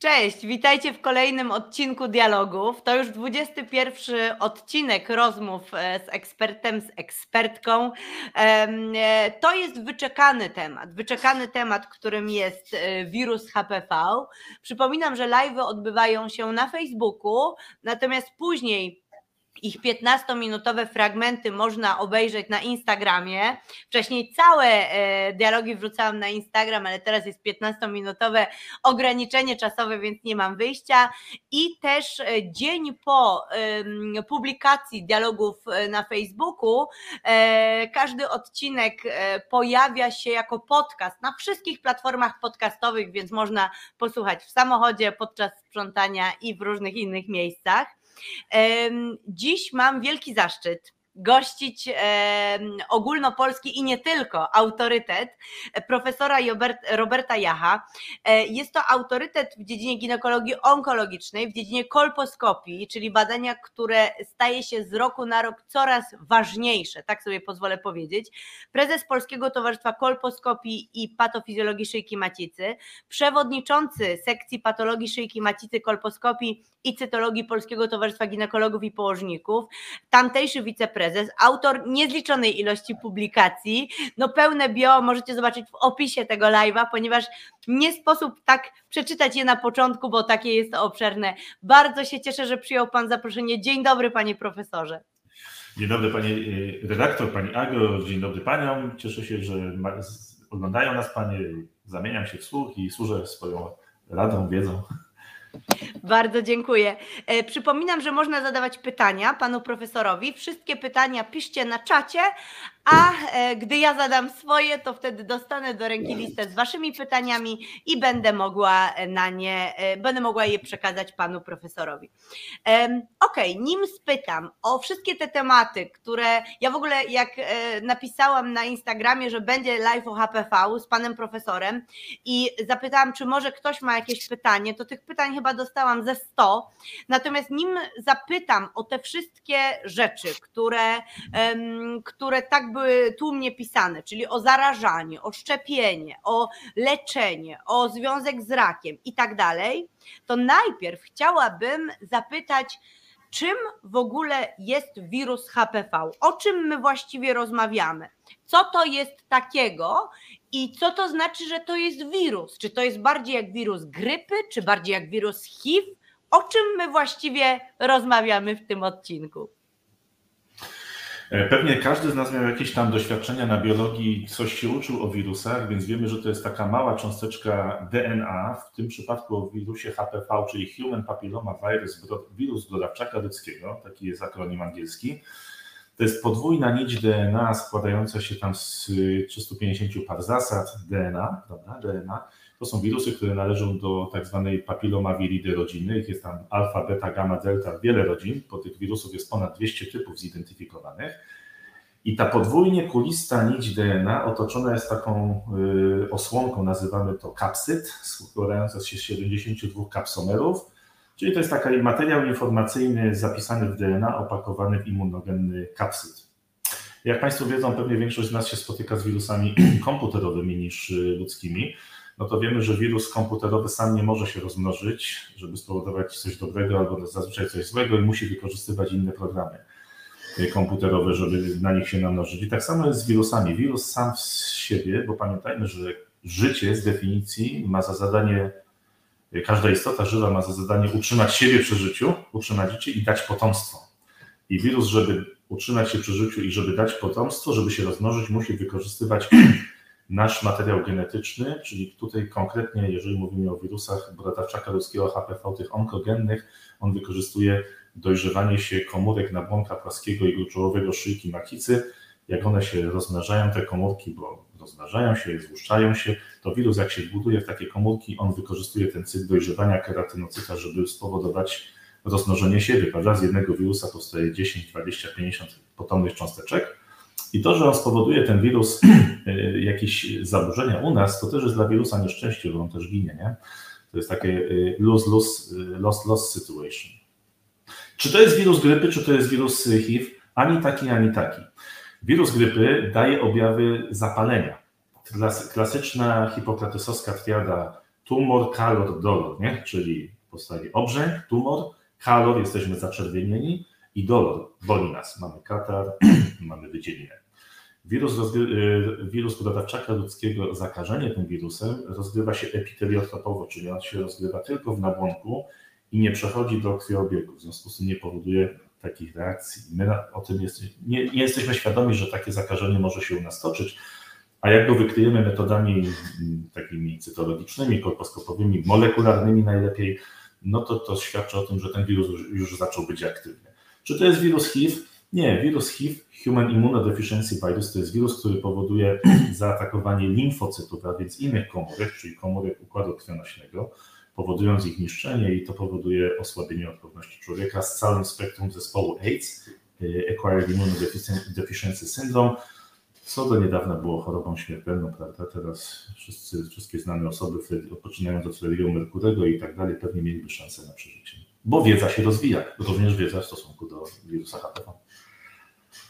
Cześć, witajcie w kolejnym odcinku Dialogów. To już 21 odcinek rozmów e, z ekspertem, z ekspertką. E, to jest wyczekany temat, wyczekany temat, którym jest e, wirus HPV. Przypominam, że live odbywają się na Facebooku, natomiast później ich 15-minutowe fragmenty można obejrzeć na Instagramie. Wcześniej całe e, dialogi wrzucałam na Instagram, ale teraz jest 15-minutowe ograniczenie czasowe, więc nie mam wyjścia. I też e, dzień po publikacji dialogów e, na Facebooku, każdy odcinek pojawia się jako podcast na wszystkich platformach podcastowych, więc można posłuchać w samochodzie, podczas sprzątania i w różnych innych miejscach. Dziś mam wielki zaszczyt gościć ogólnopolski i nie tylko autorytet profesora Roberta Jacha. E, jest to autorytet w dziedzinie ginekologii onkologicznej, w dziedzinie kolposkopii, czyli badania, które staje się z roku na rok coraz ważniejsze, tak sobie pozwolę powiedzieć. Prezes Polskiego Towarzystwa Kolposkopii i Patofizjologii Szyjki Macicy, przewodniczący sekcji patologii szyjki macicy, kolposkopii i cytologii Polskiego Towarzystwa Ginekologów i Położników, tamtejszy wiceprezes prezes, autor niezliczonej ilości publikacji. No pełne bio możecie zobaczyć w opisie tego live'a, ponieważ nie sposób tak przeczytać je na początku, bo takie jest to obszerne. Bardzo się cieszę, że przyjął Pan zaproszenie. Dzień dobry, Panie Profesorze. Dzień dobry Pani y, redaktor, Pani Agro, dzień dobry Paniom. Cieszę się, że oglądają nas Panie. Zamieniam się w słuch i służę swoją radą, wiedzą. Bardzo dziękuję. E, przypominam, że można zadawać pytania panu profesorowi. Wszystkie pytania piszcie na czacie, a e, gdy ja zadam swoje, to wtedy dostanę do ręki listę z waszymi pytaniami i będę mogła na nie, e, będę mogła je przekazać panu profesorowi. Okej, okay, nim spytam o wszystkie te tematy, które ja w ogóle jak e, napisałam na Instagramie, że będzie live o HPV z panem profesorem i zapytałam, czy może ktoś ma jakieś pytanie, to tych pytań chyba dostałam ze 100. Natomiast nim zapytam o te wszystkie rzeczy, które, które tak by były tłumnie pisane, czyli o zarażanie, o szczepienie, o leczenie, o związek z rakiem i tak dalej, to najpierw chciałabym zapytać, czym w ogóle jest wirus HPV? O czym my właściwie rozmawiamy? Co to jest takiego i co to znaczy, że to jest wirus? Czy to jest bardziej jak wirus grypy, czy bardziej jak wirus HIV? O czym my właściwie rozmawiamy w tym odcinku? E, pewnie każdy z nas miał jakieś tam doświadczenia na biologii, coś się uczył o wirusach, więc wiemy, że to jest taka mała cząsteczka DNA, w tym przypadku o wirusie HPV, czyli Human Papilloma Virus, wirus brodawczaka ludzkiego, taki jest akronim angielski. To jest podwójna nić DNA składająca się tam z 350 par zasad DNA, prawda, DNA. To są wirusy, które należą do tak zwanej papilomawiridy rodziny. Ich jest tam alfa, beta, gamma, delta, wiele rodzin, bo tych wirusów jest ponad 200 typów zidentyfikowanych. I ta podwójnie kulista nić DNA otoczona jest taką y, osłonką, nazywamy to kapsyd, składająca się z 72 kapsomerów, czyli to jest taki materiał informacyjny zapisany w DNA, opakowany w immunogenny kapsyd. Jak Państwo wiedzą, pewnie większość z nas się spotyka z wirusami komputerowymi niż y, ludzkimi no to wiemy, że wirus komputerowy sam nie może się rozmnożyć, żeby spowodować coś dobrego albo zazwyczaj coś złego i musi wykorzystywać inne programy komputerowe, żeby na nich się namnożyć. I tak samo jest z wirusami. Wirus sam z siebie, bo pamiętajmy, że życie z definicji ma za zadanie, każda istota żywa ma za zadanie utrzymać siebie przy życiu, utrzymać życie i dać potomstwo. I wirus, żeby utrzymać się przy życiu i żeby dać potomstwo, żeby się rozmnożyć, musi wykorzystywać nasz materiał genetyczny, czyli tutaj konkretnie, jeżeli mówimy o wirusach brodawczaka ludzkiego HPV, tych onkogennych, on wykorzystuje dojrzewanie się komórek nabłonka płaskiego i gruczołowego szyjki makicy. Jak one się rozmnażają, te komórki, bo rozmnażają się, złuszczają się, to wirus jak się buduje w takie komórki, on wykorzystuje ten cykl dojrzewania keratynocyta, żeby spowodować rozmnożenie siebie, prawda? Z jednego wirusa powstaje 10, 20, 50 potomnych cząsteczek i to, że on spowoduje ten wirus e, jakieś zaburzenia u nas, to też jest dla wirusa nieszczęście, bo on też ginie, nie? To jest takie e, lose-lose, e, loss-loss situation. Czy to jest wirus grypy, czy to jest wirus HIV? Ani taki, ani taki. Wirus grypy daje objawy zapalenia. Klasyczna hipokratysowska triada tumor, kalor, dolor, nie? czyli powstaje obrzęk, tumor, kalor, jesteśmy zaczerwienieni i dolor, boli nas. Mamy katar, mamy wydzielinę. Wirus, y, wirus brodawczaka ludzkiego, zakażenie tym wirusem rozgrywa się epiteliotropowo, czyli on się rozgrywa tylko w nabłonku i nie przechodzi do krwiobiegu, w związku z tym nie powoduje takich reakcji. My o tym jest, nie, nie jesteśmy świadomi, że takie zakażenie może się u nas toczyć, a jak go wykryjemy metodami mm, takimi cytologicznymi, kolposkopowymi, molekularnymi najlepiej, no to to świadczy o tym, że ten wirus już, już zaczął być aktywny. Czy to jest wirus HIV? Nie, wirus HIV, Human Immunodeficiency Virus, to jest wirus, który powoduje zaatakowanie limfocytów, a więc innych komórek, czyli komórek układu krwionośnego, powodując ich niszczenie i to powoduje osłabienie odporności człowieka z całym spektrum zespołu AIDS, y, Acquired Immunodeficiency Syndrome, co do niedawna było chorobą śmiertelną, prawda? Teraz wszyscy, wszystkie znane osoby, odpoczynając od Freddie'ego Merkurego i tak dalej, pewnie mieliby szansę na przeżycie. Bo wiedza się rozwija, również wiedza w stosunku do wirusa HPV.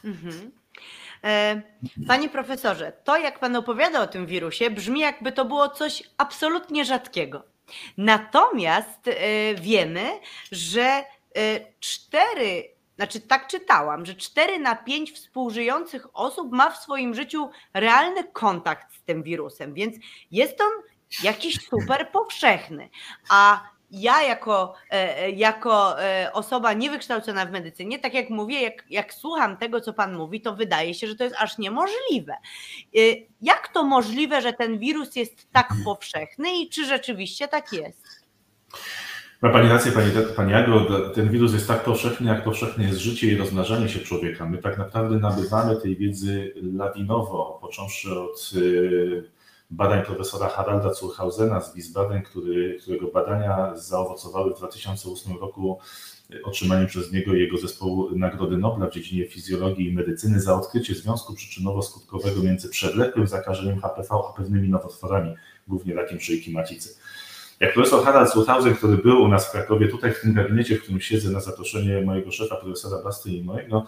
Mhm. E, panie profesorze, to jak pan opowiada o tym wirusie, brzmi jakby to było coś absolutnie rzadkiego. Natomiast e, wiemy, że e, cztery, znaczy tak czytałam, że cztery na pięć współżyjących osób ma w swoim życiu realny kontakt z tym wirusem, więc jest on jakiś super powszechny. A ja jako, e, e, jako e, osoba niewykształcona w medycynie, tak jak mówię, jak, jak słucham tego, co Pan mówi, to wydaje się, że to jest aż niemożliwe. Jak to możliwe, że ten wirus jest tak powszechny i czy rzeczywiście tak jest? Ma Pani rację, Pani, Pani Ago, ten wirus jest tak powszechny, jak powszechne jest życie i rozmnażanie się człowieka. My tak naprawdę nabywamy tej wiedzy lawinowo, począwszy od badań profesora Haralda Zurhausena z Wiesbaden, który, którego badania zaowocowały w 2008 roku otrzymaniem przez niego i jego zespołu Nagrody Nobla w dziedzinie fizjologii i medycyny za odkrycie związku przyczynowo-skutkowego między przewlekłym zakażeniem HPV a pewnymi nowotworami, głównie rakiem szyjki macicy. Jak profesor Harald Zurhausen, który był u nas w Krakowie, tutaj w tym gabinecie, w którym siedzę na zaproszenie mojego szefa, profesora Basty i mojego,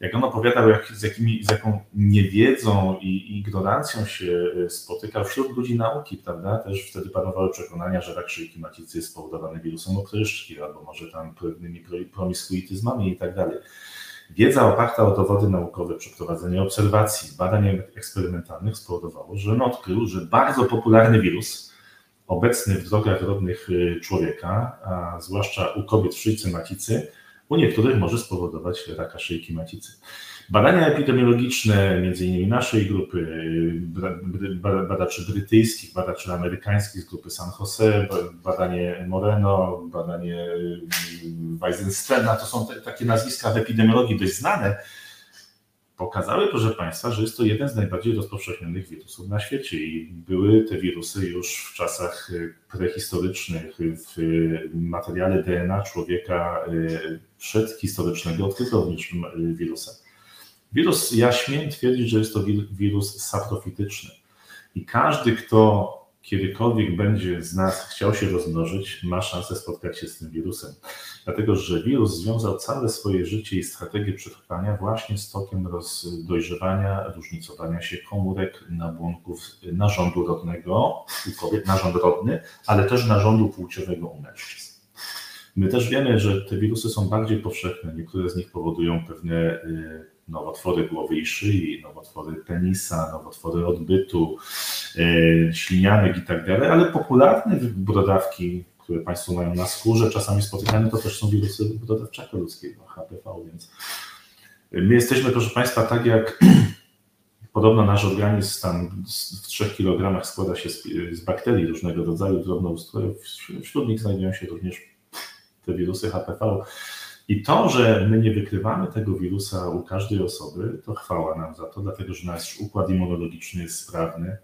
jak on opowiadał, jak, z, jakimi, z jaką niewiedzą i ignorancją się e, spotykał wśród ludzi nauki, prawda? Też wtedy panowały przekonania, że rak szyjki macicy jest spowodowany wirusem opryszczki, albo może tam pewnymi promiskuityzmami i tak dalej. Wiedza oparta o dowody naukowe, przeprowadzenie obserwacji, badań eksperymentalnych spowodowało, że on odkrył, że bardzo popularny wirus, obecny w drogach rodnych e, człowieka, a zwłaszcza u kobiet w szyjce macicy, u niektórych może spowodować raka szyjki macicy. Badania epidemiologiczne, między innymi naszej grupy, badaczy brytyjskich, badaczy amerykańskich z grupy San Jose, badanie Moreno, badanie mm, Weizenstena, to są te, takie nazwiska w epidemiologii dość znane, pokazały, proszę Państwa, że jest to jeden z najbardziej rozpowszechnionych wirusów na świecie i były te wirusy już w czasach e, prehistorycznych, w materiale DNA człowieka e, przedhistorycznego odkryto również wirusa. Wirus, ja śmiem twierdzić, że jest to wirus saprofityczny i każdy, kto kiedykolwiek będzie z nas chciał się rozmnożyć, ma szansę spotkać się z tym wirusem. Dlatego, że wirus związał całe swoje życie i strategię przetrwania właśnie z tokiem dojrzewania, różnicowania się komórek, nabłonków narządu rodnego u kobiet, narząd rodny, ale też narządu płciowego u mężczyzn. My też wiemy, że te wirusy są bardziej powszechne. Niektóre z nich powodują pewne y, nowotwory głowy i szyi, nowotwory penisa, nowotwory odbytu, e, ślinianek i tak dalej, ale popularne brodawki, które Państwo mają na skórze, czasami spotykane, to też są wirusy brodawczaka ludzkiego, HPV, więc my jesteśmy, proszę Państwa, tak jak podobno nasz organizm tam w 3 kg składa się z, z bakterii różnego rodzaju, drobnoustrojów, wśród nich znajdują się również te wirusy HPV. I to, że my nie wykrywamy tego wirusa u każdej osoby, to chwała nam za to, dlatego że nasz układ immunologiczny jest sprawny.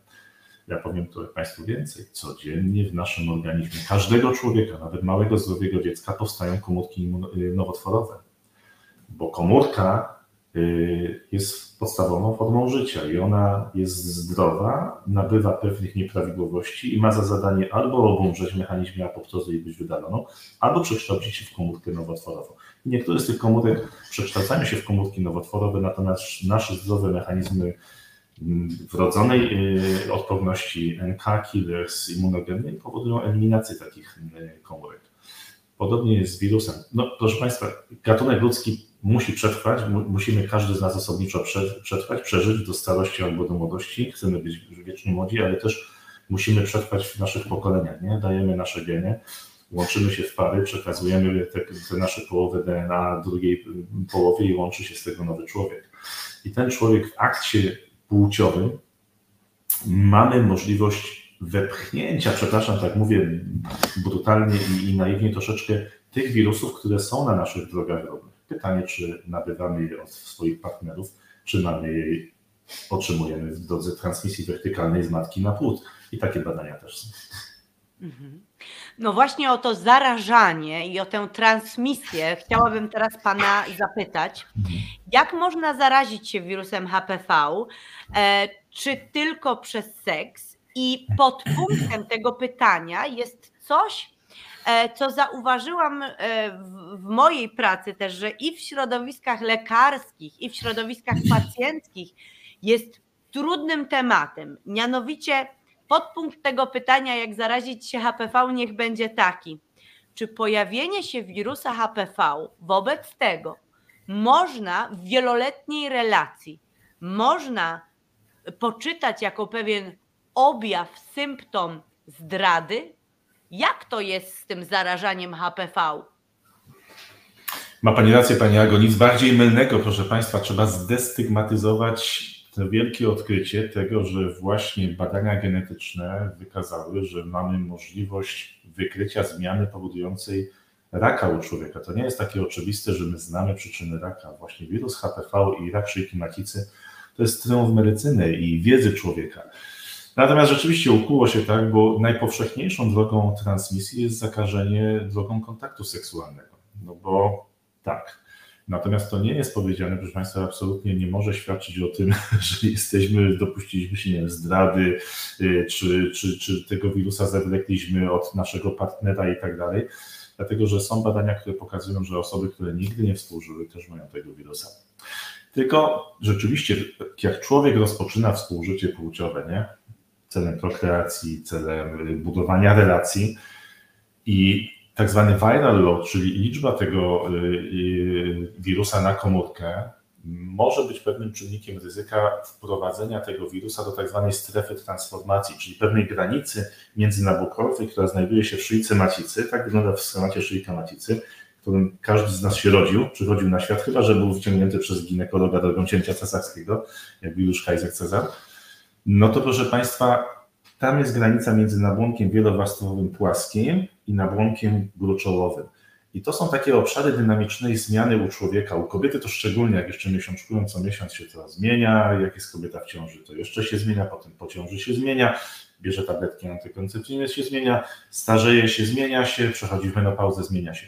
Ja powiem tu Państwu więcej. Codziennie w naszym organizmie każdego człowieka, nawet małego, zdrowego dziecka, powstają komórki nowotworowe. Bo komórka jest podstawową formą życia i ona jest zdrowa, nabywa pewnych nieprawidłowości i ma za zadanie albo obumrzeć w mechanizmie apoptozy i być wydaloną, albo przekształcić się w komórkę nowotworową. Niektóre z tych komórek przekształcają się w komórki nowotworowe, natomiast nasze zdrowe mechanizmy wrodzonej odporności NK killers immunogennej powodują eliminację takich komórek. Podobnie jest z wirusem. No, proszę Państwa, gatunek ludzki musi przetrwać, musimy każdy z nas osobniczo przetrwać, przeżyć do starości albo do młodości. Chcemy być wiecznie młodzi, ale też musimy przetrwać w naszych pokoleniach. Nie? Dajemy nasze geny, łączymy się w pary, przekazujemy te, te nasze połowy DNA drugiej połowie i łączy się z tego nowy człowiek. I ten człowiek w akcie płciowym mamy możliwość wepchnięcia, przepraszam, tak mówię brutalnie i, i naiwnie troszeczkę, tych wirusów, które są na naszych drogach rodnych. Pytanie, czy nabywamy je od swoich partnerów, czy mamy je, otrzymujemy w drodze transmisji wertykalnej z matki na płód. I takie badania też są. Mhm. No właśnie o to zarażanie i o tę transmisję chciałabym teraz Pana zapytać. Mhm. Jak można zarazić się wirusem HPV? E, czy tylko przez seks? I podpunktem tego pytania jest coś, co zauważyłam e, w mojej pracy też, że i w środowiskach lekarskich, i w środowiskach pacjenckich jest trudnym tematem. Mianowicie podpunkt tego pytania, jak zarazić się HPV, niech będzie taki. Czy pojawienie się wirusa HPV wobec tego można w wieloletniej relacji, można poczytać jako pewien objaw, symptom zdrady? Jak to jest z tym zarażaniem HPV? Ma Pani rację, Pani Ago. Nic bardziej mylnego, proszę Państwa, trzeba zdestygmatyzować to wielkie odkrycie tego, że właśnie badania genetyczne wykazały, że mamy możliwość wykrycia zmiany powodującej raka u człowieka. To nie jest takie oczywiste, że my znamy przyczyny raka. Właśnie wirus HPV i rak szyjki macicy to jest triumf medycyny i wiedzy człowieka. Natomiast rzeczywiście ukuło się tak, bo najpowszechniejszą drogą transmisji jest zakażenie drogą kontaktu seksualnego. No bo tak, Natomiast to nie jest powiedziane, proszę Państwa, absolutnie nie może świadczyć o tym, że jesteśmy, dopuściliśmy się nie wiem, zdrady, y, czy, czy, czy tego wirusa zawlekliśmy od naszego partnera i tak dalej. Dlatego, że są badania, które pokazują, że osoby, które nigdy nie współżyły, też mają tego wirusa. Tylko rzeczywiście, jak człowiek rozpoczyna współżycie płciowe, nie? Celem prokreacji, celem budowania relacji i tak zwany viral load, czyli liczba tego y, y, wirusa na komórkę, może być pewnym czynnikiem ryzyka wprowadzenia tego wirusa do tak zwanej strefy transformacji, czyli pewnej granicy międzynabłokowej, która znajduje się w szyjce macicy. Tak wygląda w schemacie szyjka macicy, w którym każdy z nas się rodził, przychodził na świat, chyba że był wyciągnięty przez ginekologa drogą cięcia cesarskiego, jak Juliusz Kaiser Cezar. No to proszę Państwa, tam jest granica między nabłonkiem wielowarstwowym płaskim i nabłonkiem gruczołowym. I to są takie obszary dynamicznej zmiany u człowieka. U kobiety to szczególnie, jak jeszcze miesiączkują, co miesiąc się to zmienia, jak jest kobieta w ciąży, to jeszcze się zmienia, potem po ciąży się zmienia, bierze tabletki antykoncepcyjne, się zmienia, starzeje się, zmienia się, przechodzi w menopauzę, zmienia się.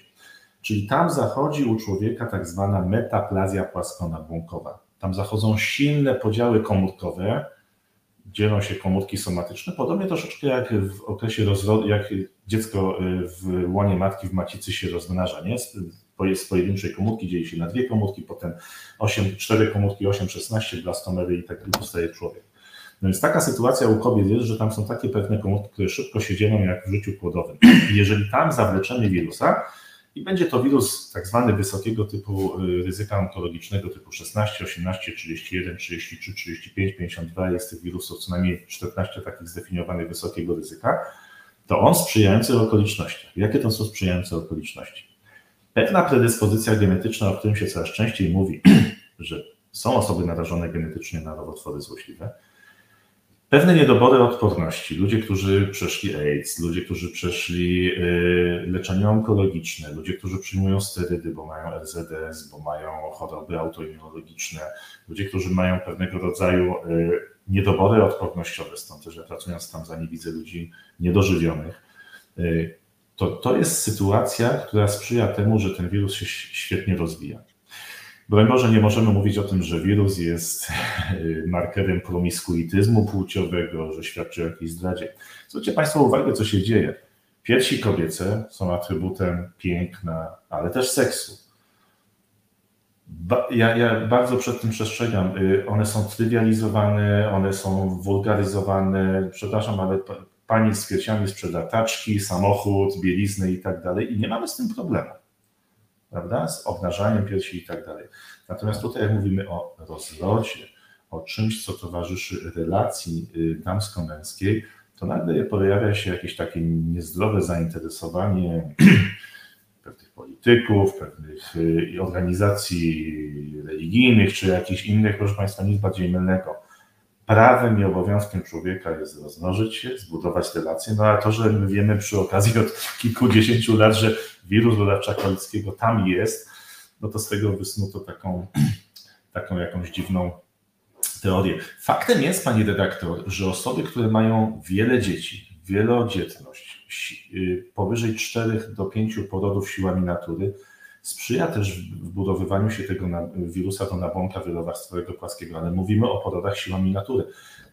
Czyli tam zachodzi u człowieka tak zwana metaplazja płaskonabłonkowa. Tam zachodzą silne podziały komórkowe, dzielą się komórki somatyczne, podobnie troszeczkę jak w okresie rozrodu, jak dziecko y, w łonie matki w macicy się rozmnaża, nie? Z pojedynczej komórki dzieje się na dwie komórki, potem 8, 4 komórki, 8, 16 blastomery i tak powstaje człowiek. No więc taka sytuacja u kobiet jest, że tam są takie pewne komórki, które szybko się dzielą jak w życiu płodowym. I jeżeli tam zawleczemy wirusa, i będzie to wirus tak zwany wysokiego typu y, ryzyka onkologicznego typu 16, 18, 31, 33, 35, 52. Jest tych wirusów co najmniej 14 takich zdefiniowanych wysokiego ryzyka. To on sprzyjający okolicznościach. Jakie to są sprzyjające okoliczności? Pewna predyspozycja genetyczna, o którym się coraz częściej mówi, że są osoby narażone genetycznie na nowotwory złośliwe, pewne niedobory odporności. Ludzie, którzy przeszli AIDS, ludzie, którzy przeszli y, leczenie onkologiczne, ludzie, którzy przyjmują sterydy, bo mają RZS, bo mają choroby autoimmunologiczne, ludzie, którzy mają pewnego rodzaju y, niedobory odpornościowe, stąd też ja pracując tam za nie widzę ludzi niedożywionych. Y, to, to jest sytuacja, która sprzyja temu, że ten wirus się świetnie rozwija. Broń Boże, nie możemy mówić o tym, że wirus jest markerem promiskuityzmu płciowego, że świadczy o jakiejś zdradzie. Zwróćcie Państwo uwagę, co się dzieje. Piersi kobiece są atrybutem piękna, ale też seksu. Ba, ja, ja, bardzo przed tym przestrzegam. Y, one są trywializowane, one są wulgaryzowane. Przepraszam, ale pani z kwieciami sprzeda taczki, samochód, bieliznę i tak dalej i nie mamy z tym problemu. Prawda? Z obnażaniem piersi i tak dalej. Natomiast tutaj, jak mówimy o rozrodzie, o czymś, co towarzyszy relacji y, damsko-męskiej, to nagle pojawia się jakieś takie niezdrowe zainteresowanie pewnych polityków, pewnych y, organizacji religijnych czy jakichś innych, proszę Państwa, nic bardziej mylnego. Prawem i obowiązkiem człowieka jest rozmnożyć się, zbudować relacje, no a to, że my wiemy przy okazji od kilkudziesięciu lat, że wirus rodawcza kolickiego tam jest, no to z tego wysnuto taką, taką jakąś dziwną teorię. Faktem jest, pani redaktor, że osoby, które mają wiele dzieci, wielodzietność, y, powyżej 4 do 5 porodów siłami natury, sprzyja też wbudowywaniu się tego wirusa do nabłonka wielowarstwowego płaskiego, ale mówimy o porodach siłami natury.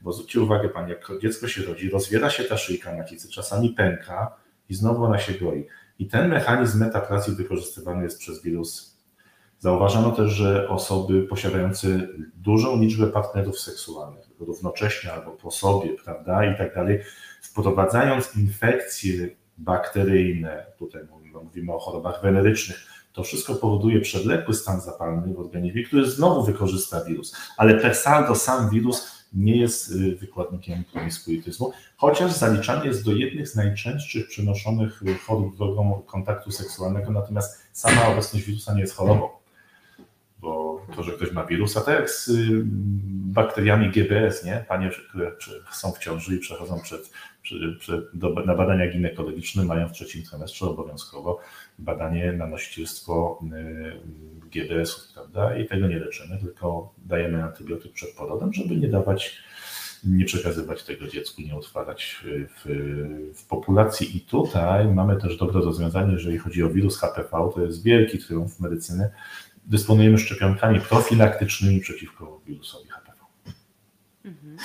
Bo zwróćcie uwagę Pani, jak dziecko się rodzi, rozwiera się ta szyjka macicy, czasami pęka i znowu ona się goi. I ten mechanizm metaplazji wykorzystywany jest przez wirus. Zauważano też, że osoby posiadające dużą liczbę partnerów seksualnych, równocześnie albo po sobie, prawda, i tak dalej, wprowadzając infekcje bakteryjne, tutaj mówimy, mówimy o chorobach wenerycznych, to wszystko powoduje przewlekły stan zapalny w organizmie, który znowu wykorzysta wirus. Ale per saldo sam wirus nie jest y, wykładnikiem promiskuityzmu, chociaż zaliczany jest do jednych z najczęstszych przenoszonych chorób drogą kontaktu seksualnego, natomiast sama obecność wirusa nie jest chorobą bo to, że ktoś ma wirusa, tak jak z y, bakteriami GBS, nie? Panie, które są w ciąży i przechodzą przed, przed, przed do, na badania ginekologiczne, mają w trzecim trymestrze obowiązkowo badanie na nosicielstwo y, GBS-ów, prawda? I tego nie leczymy, tylko dajemy antybiotyk przed porodem, żeby nie dawać, nie przekazywać tego dziecku, nie utwarać w, w populacji. I tutaj mamy też dobre rozwiązanie, jeżeli chodzi o wirus HPV, to jest wielki triumf medycyny, dysponujemy szczepionkami profilaktycznymi przeciwko wirusowi HPV. Mhm.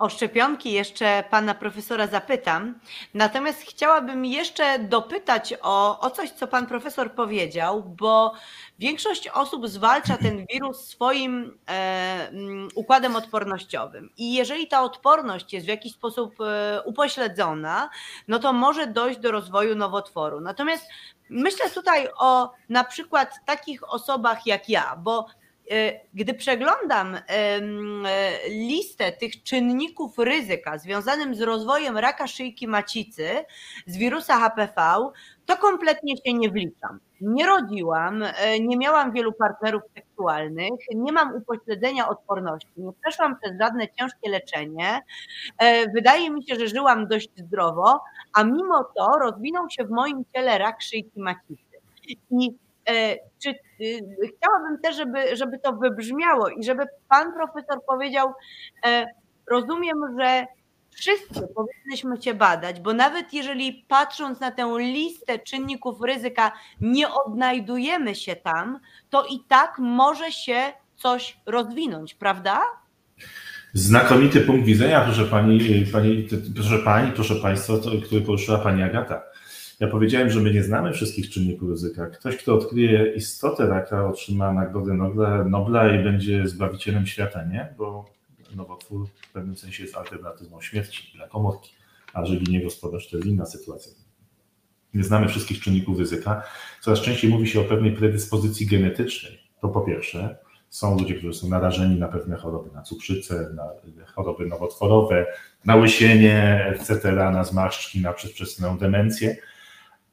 O szczepionki jeszcze pana profesora zapytam. Natomiast chciałabym jeszcze dopytać o, o coś, co pan profesor powiedział, bo większość osób zwalcza ten wirus swoim e, mm, układem odpornościowym. I jeżeli ta odporność jest w jakiś sposób e, upośledzona, no to może dojść do rozwoju nowotworu. Natomiast myślę tutaj o na przykład takich osobach jak ja, bo gdy przeglądam e, listę tych czynników ryzyka związanym z rozwojem raka szyjki macicy z wirusa HPV, to kompletnie się nie wliczam. Nie rodziłam, nie miałam wielu partnerów seksualnych, nie mam upośledzenia odporności, nie przeszłam przez żadne ciężkie leczenie. Wydaje mi się, że żyłam dość zdrowo, a mimo to rozwinął się w moim ciele rak szyjki macicy. I czy y, chciałabym też, żeby, żeby to wybrzmiało i żeby pan profesor powiedział, e, rozumiem, że wszyscy powinniśmy się badać, bo nawet jeżeli patrząc na tę listę czynników ryzyka nie odnajdujemy się tam, to i tak może się coś rozwinąć, prawda? Znakomity punkt widzenia, proszę pani, pani proszę pani, proszę państwa, który poruszyła pani Agata. Ja powiedziałem, że my nie znamy wszystkich czynników ryzyka. Ktoś, kto odkryje istotę raka, otrzyma nagrodę Nobla, Nobla i będzie zbawicielem świata, nie? Bo nowotwór w pewnym sensie jest alternatywą śmierci dla komórki, a że ginie gospodarz, to jest inna sytuacja. Nie znamy wszystkich czynników ryzyka. Coraz częściej mówi się o pewnej predyspozycji genetycznej. To po pierwsze, są ludzie, którzy są narażeni na pewne choroby, na cukrzycę, na choroby nowotworowe, na łysienie, etc., na zmarszczki, na przedwczesną demencję.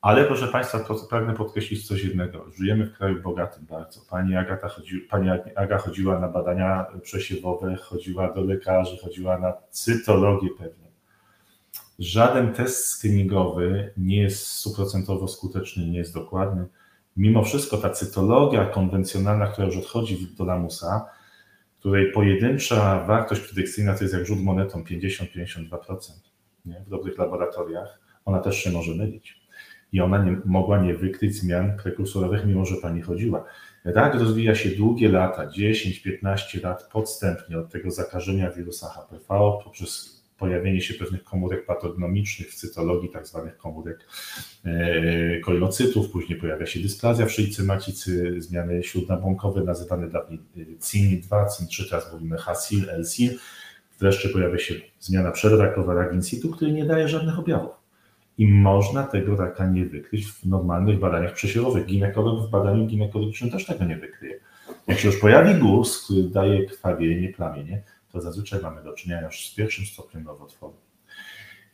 Ale proszę Państwa, pragnę podkreślić coś jednego. Żyjemy w kraju bogatym bardzo. Pani, Agata chodzi, pani Aga chodziła na badania przesiewowe, chodziła do lekarzy, chodziła na cytologię pewnie. Żaden test screeningowy nie jest stuprocentowo skuteczny, nie jest dokładny. Mimo wszystko ta cytologia konwencjonalna, która już odchodzi do lamusa, której pojedyncza wartość predykcyjna to jest jak rzut monetą 50-52% w dobrych laboratoriach, ona też się może mylić i ona nie, mogła nie wykryć zmian prekursorowych, mimo że pani chodziła. Rak rozwija się długie lata, 10-15 lat podstępnie od tego zakażenia wirusa HPV poprzez pojawienie się pewnych komórek patognomicznych w cytologii, tak zwanych komórek e, kolocytów, później pojawia się dysplazja w szyjce macicy, zmiany śródnabłonkowe nazywane dawniej CIN2, CIN3, teraz mówimy HACIL, LCIL. Wreszcie pojawia się zmiana przedrakowa rak in situ, który nie daje żadnych objawów. I można tego raka nie wykryć w normalnych badaniach przesiewowych. Ginekolog w badaniu ginekologicznym też tego nie wykryje. Jak się już pojawi guz, który daje krwawienie, plamienie, to zazwyczaj mamy do czynienia już z pierwszym stopniem nowotworu.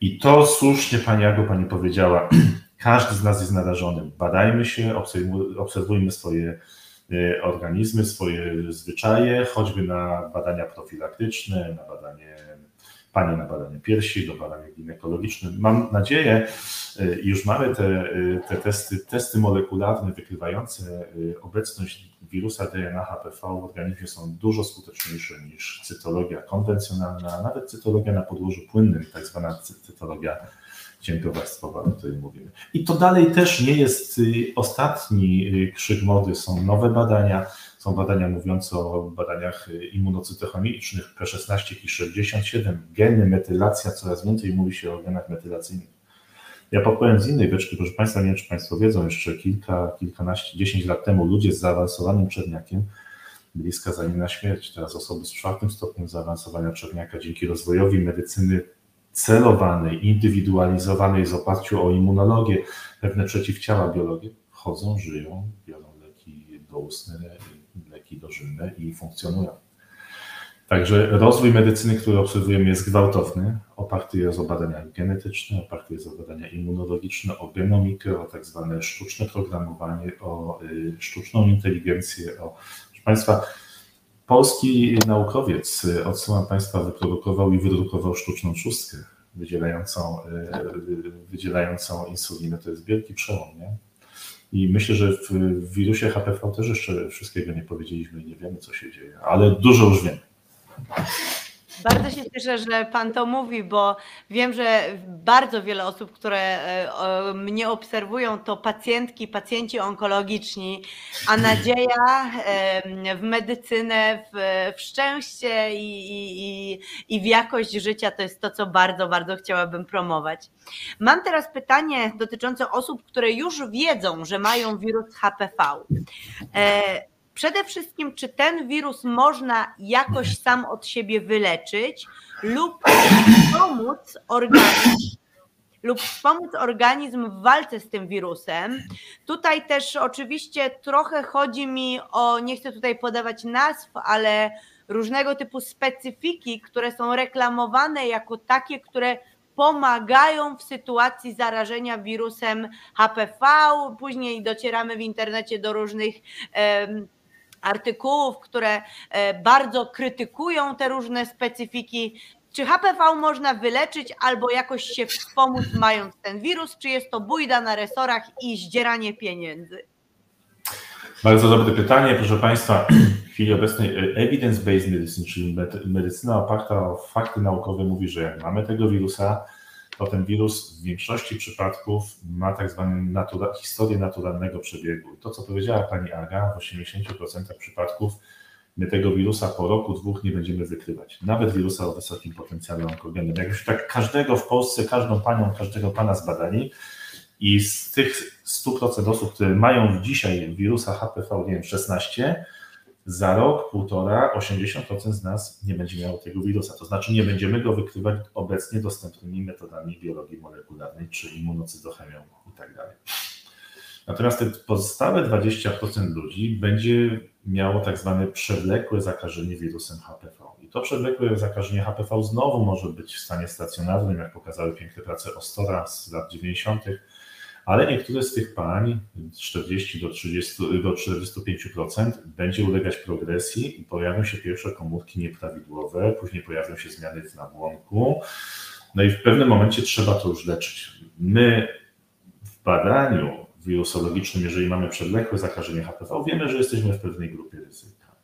I to słusznie Pani Ago Pani powiedziała, każdy z nas jest narażony. Badajmy się, obserwujmy swoje e, organizmy, swoje zwyczaje, choćby na badania profilaktyczne, na badanie Pani na badanie piersi, do badania ginekologicznym. Mam nadzieję, y, już mamy te, y, te testy, testy molekularne wykrywające y, obecność wirusa DNA HPV w organizmie są dużo skuteczniejsze niż cytologia konwencjonalna, a nawet cytologia na podłożu płynnym, tak zwana cytologia cienkowarstwowa, o której mówimy. I to dalej też nie jest ostatni krzyk mody, są nowe badania, są badania mówiące o badaniach immunocytochemicznych P16 i 67, geny, metylacja, coraz więcej mówi się o genach metylacyjnych. Ja podpowiem z innej beczki, proszę Państwa, nie wiem, czy Państwo wiedzą, jeszcze kilka, kilkanaście, dziesięć lat temu ludzie z zaawansowanym czerniakiem byli skazani na śmierć. Teraz osoby z czwartym stopniem zaawansowania czerniaka dzięki rozwojowi medycyny celowanej, indywidualizowanej z oparciu o immunologię, pewne przeciwciała, biologię, chodzą, żyją, biorą leki doustne, leki dożylne i funkcjonują. Także rozwój medycyny, który obserwujemy, jest gwałtowny. Oparty jest o badania genetyczne, oparty jest o badania immunologiczne, o genomikę, o tak zwane sztuczne programowanie, o y, sztuczną inteligencję. O... Proszę Państwa, polski naukowiec, y, odsyłam Państwa, wyprodukował i wydrukował sztuczną trzustkę wydzielającą, y, wydzielającą insulinę. To jest wielki przełom, nie? I myślę, że w wirusie HPV też jeszcze wszystkiego nie powiedzieliśmy i nie wiemy, co się dzieje, ale dużo już wiemy. Bardzo się cieszę, że Pan to mówi, bo wiem, że bardzo wiele osób, które e, mnie obserwują, to pacjentki, pacjenci onkologiczni, a nadzieja w medycynę, w, szczęście i, i, i w jakość życia to jest to, co bardzo, bardzo chciałabym promować. Mam teraz pytanie dotyczące osób, które już wiedzą, że mają wirus HPV. Przede wszystkim, czy ten wirus można jakoś sam od siebie wyleczyć lub pomóc organizm lub wspomóc organizm w walce z tym wirusem. Tutaj też oczywiście trochę chodzi mi o, nie chcę tutaj podawać nazw, ale różnego typu specyfiki, które są reklamowane jako takie, które pomagają w sytuacji zarażenia wirusem HPV. Później docieramy w internecie do różnych artykułów, które e, bardzo krytykują te różne specyfiki. Czy HPV można wyleczyć albo jakoś się wspomóc mając ten wirus, czy jest to bójda na resorach i zdzieranie pieniędzy? Bardzo dobre pytanie, proszę Państwa. W chwili obecnej e, evidence-based medicine, czyli medycyna oparta o fakty naukowe mówi, że jak mamy tego wirusa, to ten wirus w większości przypadków ma tak zwaną natura, historię naturalnego przebiegu. To, co powiedziała pani Aga, w 80% przypadków my tego wirusa po roku, dwóch nie będziemy wykrywać. Nawet wirusa o wysokim potencjale onkogennym. Jak już tak każdego w Polsce, każdą panią, każdego pana zbadali i z tych 100% osób, które mają dzisiaj wirusa HPV, nie wiem, 16, za rok, półtora, 80% z nas nie będzie miało tego wirusa. To znaczy nie będziemy go wykrywać obecnie dostępnymi metodami biologii molekularnej czy immunocytochemią i tak. Natomiast te pozostałe 20% ludzi będzie miało tak zwane przewlekłe zakażenie wirusem HPV. I to przewlekłe zakażenie HPV znowu może być w stanie stacjonarnym, jak pokazały piękne prace Ostora z lat 90., ale niektóre z tych pań, 40 do, 30, do 45%, będzie ulegać progresji i pojawią się pierwsze komórki nieprawidłowe, później pojawią się zmiany w nabłonku, no i w pewnym momencie trzeba to już leczyć. My w badaniu wirusologicznym, jeżeli mamy przewlekłe zakażenie HPV, wiemy, że jesteśmy w pewnej grupie ryzyka.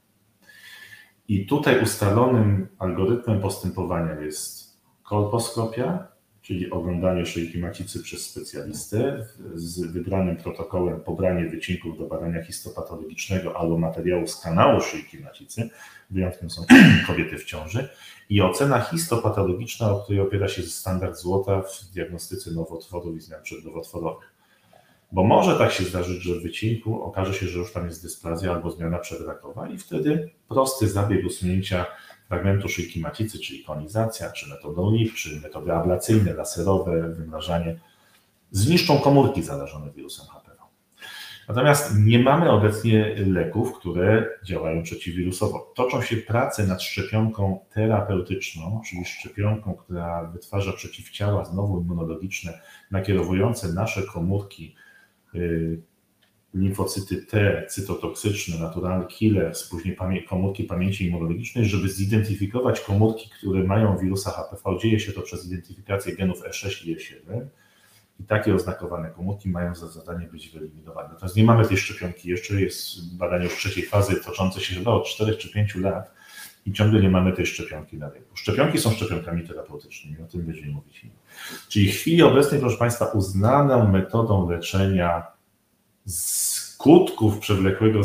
I tutaj ustalonym algorytmem postępowania jest kolposkopia, czyli oglądanie szyjki macicy przez specjalistę z wybranym protokołem pobranie wycinków do badania histopatologicznego albo materiału z kanału szyjki macicy, wyjątkiem są kobiety w ciąży, i ocena histopatologiczna, o której opiera się standard złota w diagnostyce nowotworów i zmian przednowotworowych. Bo może tak się zdarzyć, że w wycinku okaże się, że już tam jest dysplazja albo zmiana przedrakowa i wtedy prosty zabieg usunięcia fragmentu szyjki macicy, czyli konizacja, czy metodą LIP, czy metody ablacyjne, laserowe, wymrażanie, zniszczą komórki zarażone wirusem HPV. Natomiast nie mamy obecnie leków, które działają przeciwwirusowo. Toczą się prace nad szczepionką terapeutyczną, czyli szczepionką, która wytwarza przeciwciała znowu immunologiczne, nakierowujące nasze komórki y, limfocyty T, cytotoksyczne, natural killer, później pamię komórki pamięci immunologicznej, żeby zidentyfikować komórki, które mają wirusa HPV. Dzieje się to przez identyfikację genów E6 i E7 i takie oznakowane komórki mają za zadanie być wyeliminowane. Natomiast nie mamy tej szczepionki, jeszcze jest badanie już trzeciej fazy toczące się chyba od 4 czy 5 lat i ciągle nie mamy tej szczepionki na rynku. Szczepionki są szczepionkami terapeutycznymi, o tym będziemy mówić. Czyli w chwili obecnej, proszę Państwa, uznaną metodą leczenia skutków przewlekłego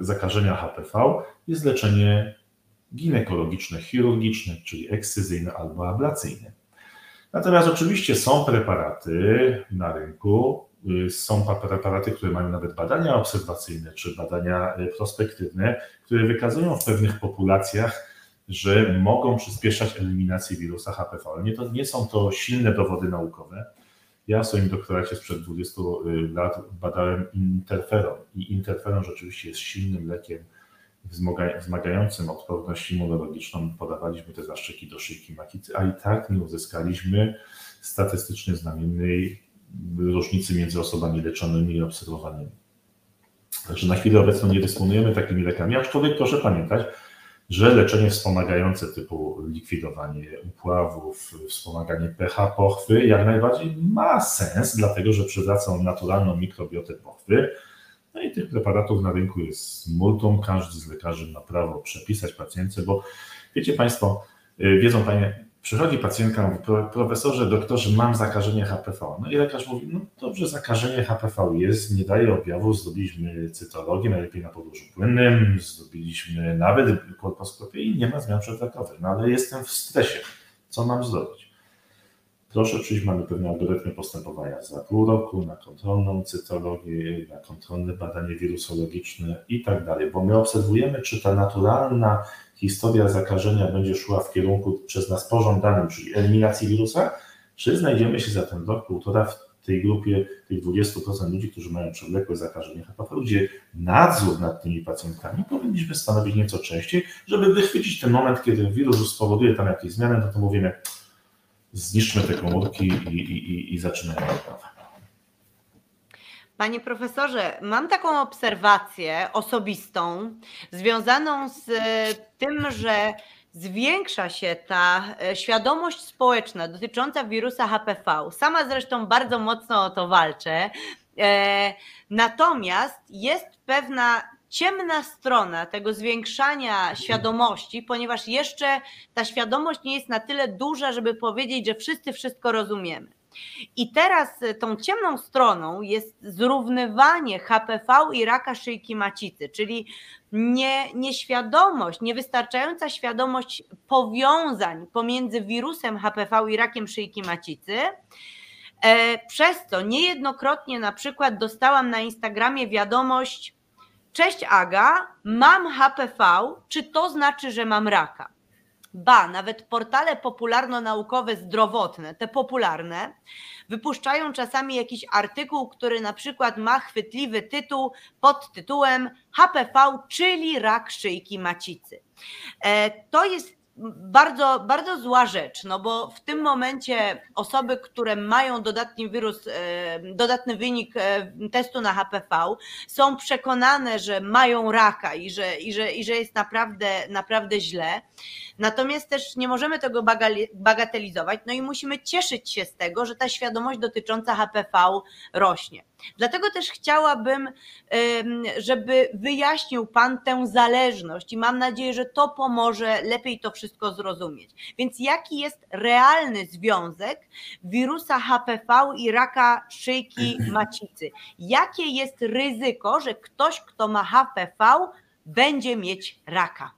zakażenia HPV jest leczenie ginekologiczne, chirurgiczne, czyli ekscyzyjne albo ablacyjne. Natomiast oczywiście są preparaty na rynku, y, są preparaty, które mają nawet badania obserwacyjne czy badania y, prospektywne, które wykazują w pewnych populacjach, że mogą przyspieszać eliminację wirusa HPV. Nie, to, nie są to silne dowody naukowe, ja w swoim doktoracie sprzed 20 y, lat badałem interferon i interferon rzeczywiście jest silnym lekiem wzmagającym odporność immunologiczną. Podawaliśmy te zaszczyki do szyjki makicy, a i tak nie uzyskaliśmy statystycznie znamiennej różnicy między osobami leczonymi i obserwowanymi. Także na chwilę obecną nie dysponujemy takimi lekami, aczkolwiek proszę pamiętać, że leczenie wspomagające typu likwidowanie upławów, wspomaganie pH pochwy jak najbardziej ma sens, dlatego że przywraca on naturalną mikrobiotę pochwy. No i tych preparatów na rynku jest multum, każdy z lekarzy ma prawo przepisać pacjentce, bo wiecie Państwo, y, wiedzą Panie, Przychodzi pacjentka, mówi, profesorze, doktorze, mam zakażenie HPV. No i lekarz mówi, no dobrze, zakażenie HPV jest, nie daje objawów, zrobiliśmy cytologię, najlepiej na podłożu płynnym, zrobiliśmy nawet kolposkopię i nie ma zmian przedrakowych. No ale jestem w stresie. Co mam zrobić? Proszę przyjść, mamy pewne algorytmy postępowania za pół roku na kontrolną cytologię, na kontrolne badanie wirusologiczne i tak dalej, bo my obserwujemy, czy ta naturalna historia zakażenia będzie szła w kierunku przez nas pożądanym, czyli eliminacji wirusa, czy znajdziemy się za ten rok, półtora w tej grupie tych 20% ludzi, którzy mają przewlekłe zakażenie HPV, gdzie nadzór nad tymi pacjentami powinniśmy stanowić nieco częściej, żeby wychwycić ten moment, kiedy wirus spowoduje tam jakieś zmiany, no to mówimy, zniszczmy te komórki i, i, i, i zaczynamy od Panie profesorze, mam taką obserwację osobistą związaną z e, tym, że zwiększa się ta e, świadomość społeczna dotycząca wirusa HPV. Sama zresztą bardzo mocno o to walczę. E, natomiast jest pewna ciemna strona tego zwiększania świadomości, ponieważ jeszcze ta świadomość nie jest na tyle duża, żeby powiedzieć, że wszyscy wszystko rozumiemy. I teraz e, tą ciemną stroną jest zrównywanie HPV i raka szyjki macicy, czyli nie, nieświadomość, niewystarczająca świadomość powiązań pomiędzy wirusem HPV i rakiem szyjki macicy. E, przez co niejednokrotnie na przykład dostałam na Instagramie wiadomość: Cześć Aga, mam HPV, czy to znaczy, że mam raka? Ba, nawet portale popularno-naukowe zdrowotne, te popularne, wypuszczają czasami jakiś artykuł, który na przykład ma chwytliwy tytuł pod tytułem HPV, czyli rak szyjki macicy. E, to jest bardzo, bardzo zła rzecz, no bo w tym momencie osoby, które mają dodatni wirus, e, dodatny wynik e, testu na HPV, są przekonane, że mają raka i że, i że, i że jest naprawdę, naprawdę źle. Natomiast też nie możemy tego bagatelizować, no i musimy cieszyć się z tego, że ta świadomość dotycząca HPV rośnie. Dlatego też chciałabym, żeby wyjaśnił Pan tę zależność i mam nadzieję, że to pomoże lepiej to wszystko zrozumieć. Więc jaki jest realny związek wirusa HPV i raka szyjki macicy? Jakie jest ryzyko, że ktoś, kto ma HPV, będzie mieć raka?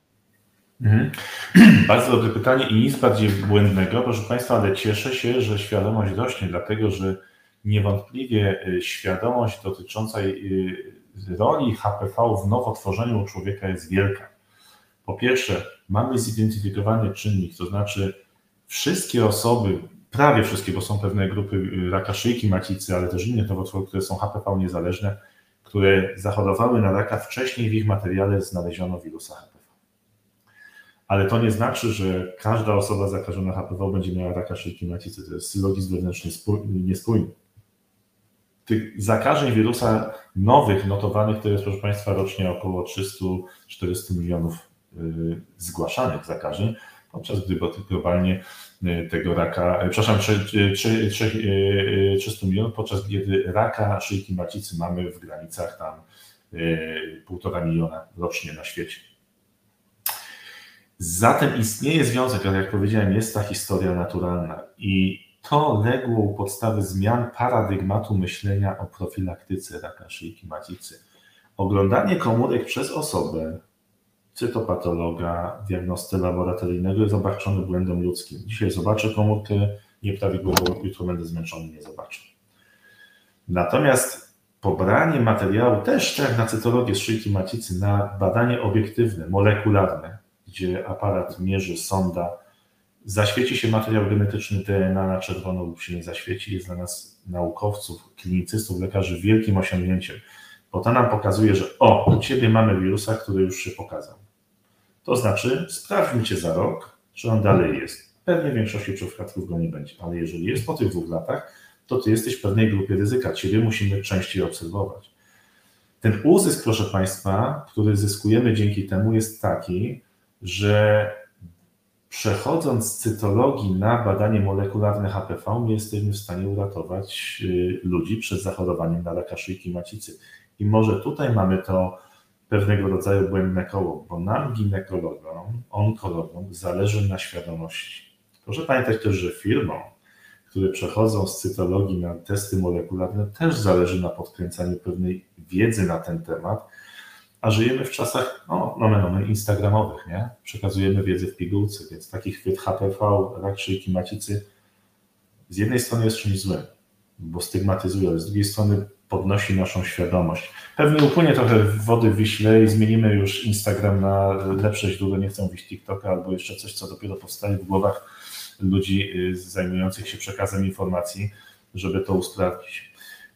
Mhm. Bardzo dobre pytanie i nic bardziej błędnego, proszę Państwa, ale cieszę się, że świadomość rośnie, dlatego że niewątpliwie y, świadomość dotycząca y, roli HPV w nowotworzeniu u człowieka jest wielka. Po pierwsze, mamy zidentyfikowany czynnik, to znaczy wszystkie osoby, prawie wszystkie, bo są pewne grupy y, raka szyjki macicy, ale też innych nowotworów, które są HPV niezależne, które zachorowały na raka wcześniej w ich materiale znaleziono wirusa HPV ale to nie znaczy, że każda osoba zakażona HPV będzie miała raka szyjki macicy. To jest sylogizm wewnętrzny niespójny. Tych zakażeń wirusa nowych notowanych to jest, proszę Państwa, rocznie około 300-400 milionów y, zgłaszanych zakażeń, podczas gdy globalnie y, tego raka, y, przepraszam, 300 milionów, podczas gdy raka szyjki macicy mamy w granicach tam 1,5 miliona rocznie na świecie. Zatem istnieje związek, ale jak powiedziałem, jest ta historia naturalna i to legło u podstawy zmian paradygmatu myślenia o profilaktyce raka szyjki macicy. Oglądanie komórek przez osobę, cytopatologa, diagnosty laboratoryjnego jest obarczone błędem ludzkim. Dzisiaj zobaczę komórkę nieprawidłową, jutro będę zmęczony, nie zobaczę. Natomiast pobranie materiału też, tak na cytologię z szyjki macicy, na badanie obiektywne, molekularne, gdzie aparat mierzy sonda, zaświeci się materiał genetyczny DNA na czerwono lub się nie zaświeci, jest dla nas naukowców, klinicystów, lekarzy wielkim osiągnięciem, bo to nam pokazuje, że o, u Ciebie mamy wirusa, który już się pokazał. To znaczy, sprawdźmy Cię za rok, czy on dalej jest. Pewnie w większości przypadków go nie będzie, ale jeżeli jest po tych dwóch latach, to Ty jesteś w pewnej grupie ryzyka. Ciebie musimy częściej obserwować. Ten uzysk, proszę Państwa, który zyskujemy dzięki temu, jest taki, że przechodząc z cytologii na badanie molekularne HPV, my jesteśmy w stanie uratować y, ludzi przed zachorowaniem na raka szyjki macicy. I może tutaj mamy to pewnego rodzaju błędne koło, bo nam, ginekologom, onkologom, zależy na świadomości. Proszę pamiętać też, że firmom, które przechodzą z cytologii na testy molekularne, też zależy na podkręcaniu pewnej wiedzy na ten temat, a żyjemy w czasach, no, nomen omen, instagramowych, nie? Przekazujemy wiedzę w pigułce, więc taki chwyt HPV, rak szyjki macicy z jednej strony jest czymś złym, bo stygmatyzuje, ale z drugiej strony podnosi naszą świadomość. Pewnie upłynie trochę wody w Wiśle i zmienimy już Instagram na lepsze źródło, nie chcą wyjść TikToka albo jeszcze coś, co dopiero powstaje w głowach ludzi y, zajmujących się przekazem informacji, żeby to usprawnić.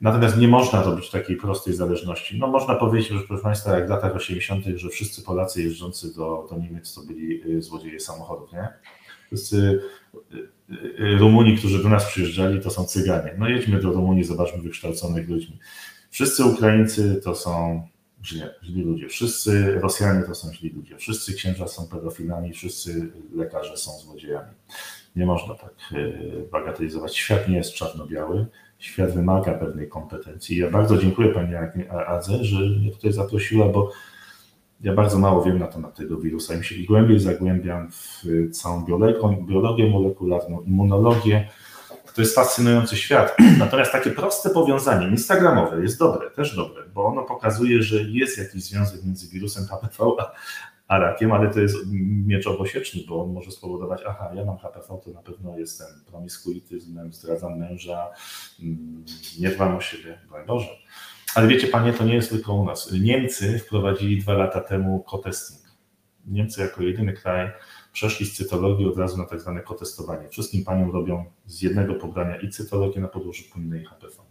Natomiast nie można robić takiej prostej zależności. No można powiedzieć, że proszę Państwa, jak w latach 80., że wszyscy Polacy jeżdżący do, do Niemiec to byli y, złodzieje samochodów, nie? Wszyscy y, y, Rumuni, którzy do nas przyjeżdżali, to są Cyganie. No jedźmy do Rumunii, zobaczmy wykształconych ludzi. Wszyscy Ukraińcy to są źli, źli ludzie, wszyscy Rosjanie to są źli ludzie, wszyscy księża są pedofilami, wszyscy lekarze są złodziejami. Nie można tak bagatelizować. Świat nie jest czarno-biały świat wymaga pewnej kompetencji. Ja bardzo dziękuję Pani Adze, że mnie tutaj zaprosiła, bo ja bardzo mało wiem na temat tego wirusa. Im się głębiej zagłębiam w całą biologię, biologię molekularną, immunologię. To jest fascynujący świat. Natomiast takie proste powiązanie, instagramowe, jest dobre, też dobre, bo ono pokazuje, że jest jakiś związek między wirusem HPV a, a rakiem, ale to jest miecz obosieczny, bo on może spowodować, aha, ja mam HPV, to na pewno jestem promiskuityzmem, zdradzam męża, mm, nie dbam o siebie, broń Boże. Ale wiecie Panie, to nie jest tylko u nas. Niemcy wprowadzili dwa lata temu kotesting. Niemcy jako jedyny kraj przeszli z cytologii od razu na tak zwane kotestowanie. Wszystkim paniom robią z jednego pobrania i cytologię na podłożu płynnej HPV.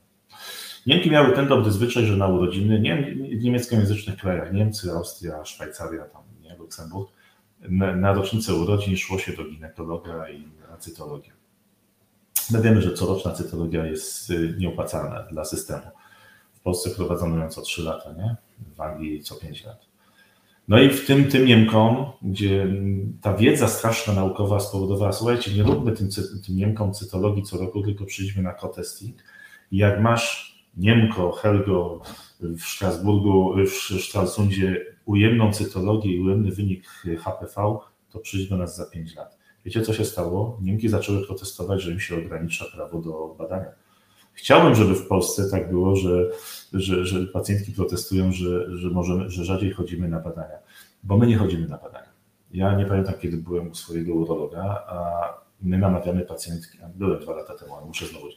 Niemki miały ten dobry zwyczaj, że na urodziny nie, w niemieckojęzycznych krajach, Niemcy, Austria, Szwajcaria, tam Luksemburg, na, na rocznicę urodzin szło się do ginekologa i na cytologię. My wiemy, że coroczna cytologia jest y, nieopłacalna dla systemu. W Polsce prowadzono ją co 3 lata, nie? w Anglii co 5 lat. No i w tym, tym Niemkom, gdzie ta wiedza straszna naukowa spowodowała, słuchajcie, nie róbmy tym, tym Niemkom cytologii co roku, tylko przyjdźmy na kotesting. Jak masz Niemko, Helgo w Strasburgu, w Stralsundzie ujemną cytologię i ujemny wynik HPV, to przyjdzie do nas za 5 lat. Wiecie, co się stało? Niemki zaczęły protestować, że im się ogranicza prawo do badania. Chciałbym, żeby w Polsce tak było, że, że, że pacjentki protestują, że, że, możemy, że rzadziej chodzimy na badania, bo my nie chodzimy na badania. Ja nie pamiętam, kiedy byłem u swojego urologa, a my namawiamy pacjentki, byłem dwa lata temu, ale muszę znowu,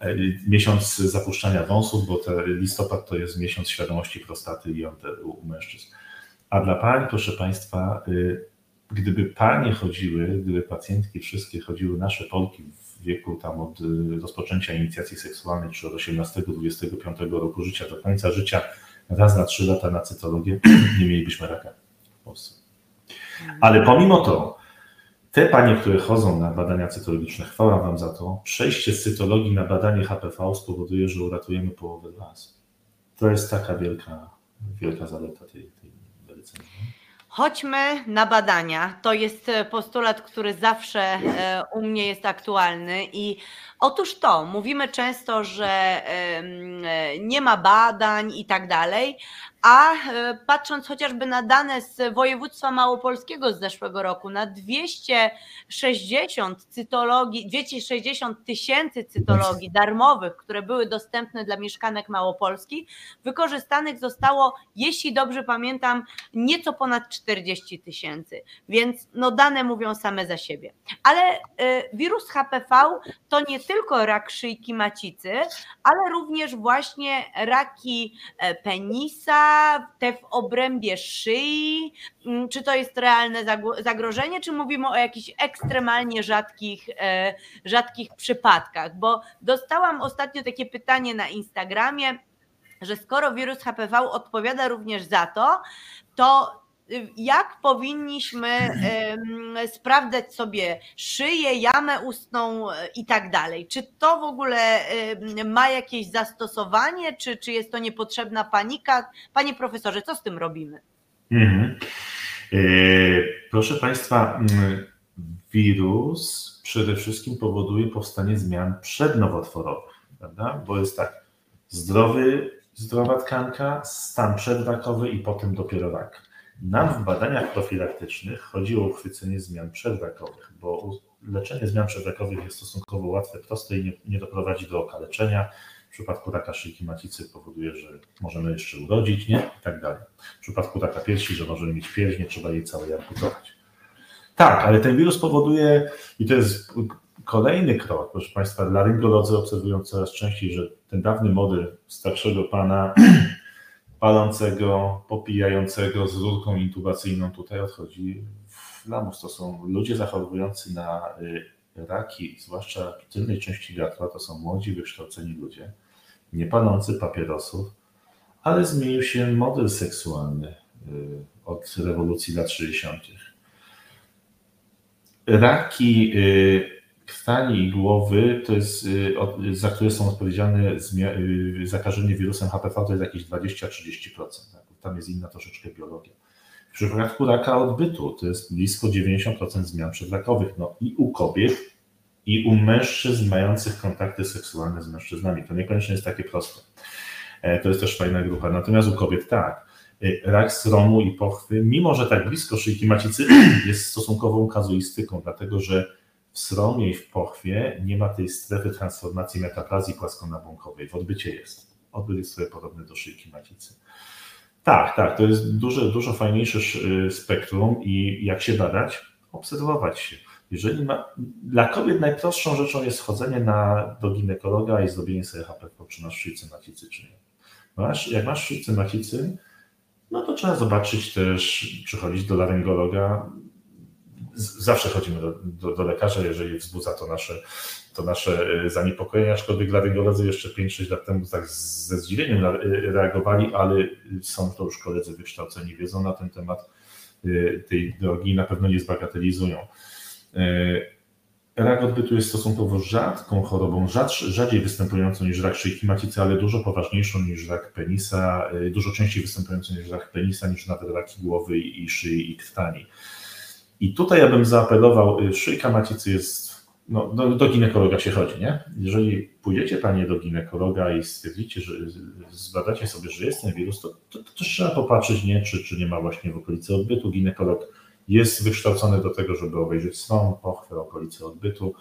e, miesiąc zapuszczania wąsów, bo te, listopad to jest miesiąc świadomości prostaty i u mężczyzn. A dla pań, proszę Państwa, y, gdyby panie chodziły, gdyby pacjentki wszystkie chodziły, nasze Polki w wieku tam od y, rozpoczęcia inicjacji seksualnej, czy od 18-25 roku życia do końca życia, raz na trzy lata na cytologię, nie mielibyśmy raka w Polsce. Ale pomimo to, te panie, które chodzą na badania cytologiczne, chwała Wam za to, przejście z cytologii na badanie HPV spowoduje, że uratujemy połowę was. To jest taka wielka, wielka zaleta tej, tej Chodźmy na badania. To jest e, postulat, który zawsze e, u mnie jest aktualny i otóż to, mówimy często, że e, nie ma badań i tak dalej, a e, patrząc chociażby na dane z województwa małopolskiego z zeszłego roku, na 260 cytologii, 260 tysięcy cytologii darmowych, które były dostępne dla mieszkanek Małopolski, wykorzystanych zostało, jeśli dobrze pamiętam, nieco ponad 40 tysięcy. Więc no dane mówią same za siebie. Ale e, wirus HPV to nie tylko rak szyjki macicy, ale również właśnie raki e, penisa, te w obrębie szyi? Mm, czy to jest realne zagrożenie, czy mówimy o jakichś ekstremalnie rzadkich, e, rzadkich przypadkach? Bo dostałam ostatnio takie pytanie na Instagramie, że skoro wirus HPV odpowiada również za to, to jak powinniśmy sprawdzać sobie szyję, jamę ustną e, i tak dalej. Czy to w ogóle ma jakieś zastosowanie, czy, czy jest to niepotrzebna panika? Panie profesorze, co z tym robimy? Mhm. E, proszę Państwa, wirus przede wszystkim powoduje powstanie zmian przednowotworowych, prawda? Bo jest tak, zdrowy, zdrowa tkanka, stan przedrakowy i potem dopiero rak. Nam w badaniach profilaktycznych chodzi o uchwycenie zmian przedrakowych, bo leczenie zmian przedrakowych jest stosunkowo łatwe, proste i nie, nie doprowadzi do okaleczenia. W przypadku raka szyjki macicy powoduje, że możemy jeszcze urodzić, nie? I tak dalej. W przypadku raka piersi, że możemy mieć pierś, nie trzeba jej całej amputować. Tak, ale ten wirus powoduje, i to jest kolejny krok, proszę Państwa, laryngolodzy obserwują coraz częściej, że ten dawny model starszego pana palącego, popijającego z rurką intubacyjną tutaj odchodzi w lamus. To są ludzie zachorowujący na y, raki, zwłaszcza tylnej części gardła, to są młodzi, wykształceni ludzie, nie palący papierosów, ale zmienił się model seksualny y, od rewolucji lat 60. Raki y, krtani i głowy to jest, y, za które są odpowiedzialne y, zakażenie wirusem HPV, to jest jakieś 20-30%. Tak? Tam jest inna troszeczkę biologia. W przypadku raka odbytu to jest blisko 90% zmian przedrakowych. No i u kobiet, i u mężczyzn mających kontakty seksualne z mężczyznami. To niekoniecznie jest takie proste. E, to jest też fajna grupa. Natomiast u kobiet tak. Y, rak sromu i pochwy, mimo że tak blisko szyjki macicy, jest stosunkową kazuistyką, dlatego że w sromie i w pochwie nie ma tej strefy transformacji metaplazji płaskonabłonkowej. W odbycie jest. Odbyt jest sobie podobny do szyjki macicy. Tak, tak, to jest dużo, dużo fajniejsze y, spektrum i jak się badać? Obserwować się. Jeżeli ma, dla kobiet najprostszą rzeczą jest chodzenie na, do ginekologa i zrobienie sobie HPV, czy masz szyjce macicy, czy nie. Masz, jak masz szyjce macicy, no to trzeba zobaczyć też, czy chodzić do laryngologa, zawsze chodzimy do, do, do, lekarza, jeżeli wzbudza to nasze, to nasze e, zaniepokojenie, aczkolwiek laryngolodzy jeszcze 5-6 lat temu tak ze zdziwieniem reagowali, ale są to już koledzy wykształceni, wiedzą na ten temat e, tej drogi i na pewno nie zbagatelizują. E, rak odbytu jest stosunkowo rzadką chorobą, rzadziej występującą niż rak szyjki macicy, ale dużo poważniejszą niż rak penisa, dużo częściej występującą niż rak penisa, niż nawet raki głowy i szyi i krtani. I tutaj ja bym zaapelował, y, szyjka macicy jest no, do, do ginekologa się chodzi, nie? Jeżeli pójdziecie panie do ginekologa i stwierdzicie, że zbadacie sobie, że jest ten wirus, to, to, to też trzeba popatrzeć, nie? Czy, czy nie ma właśnie w okolicy odbytu. Ginekolog jest wykształcony do tego, żeby obejrzeć stron, pochwę, okolicy odbytu.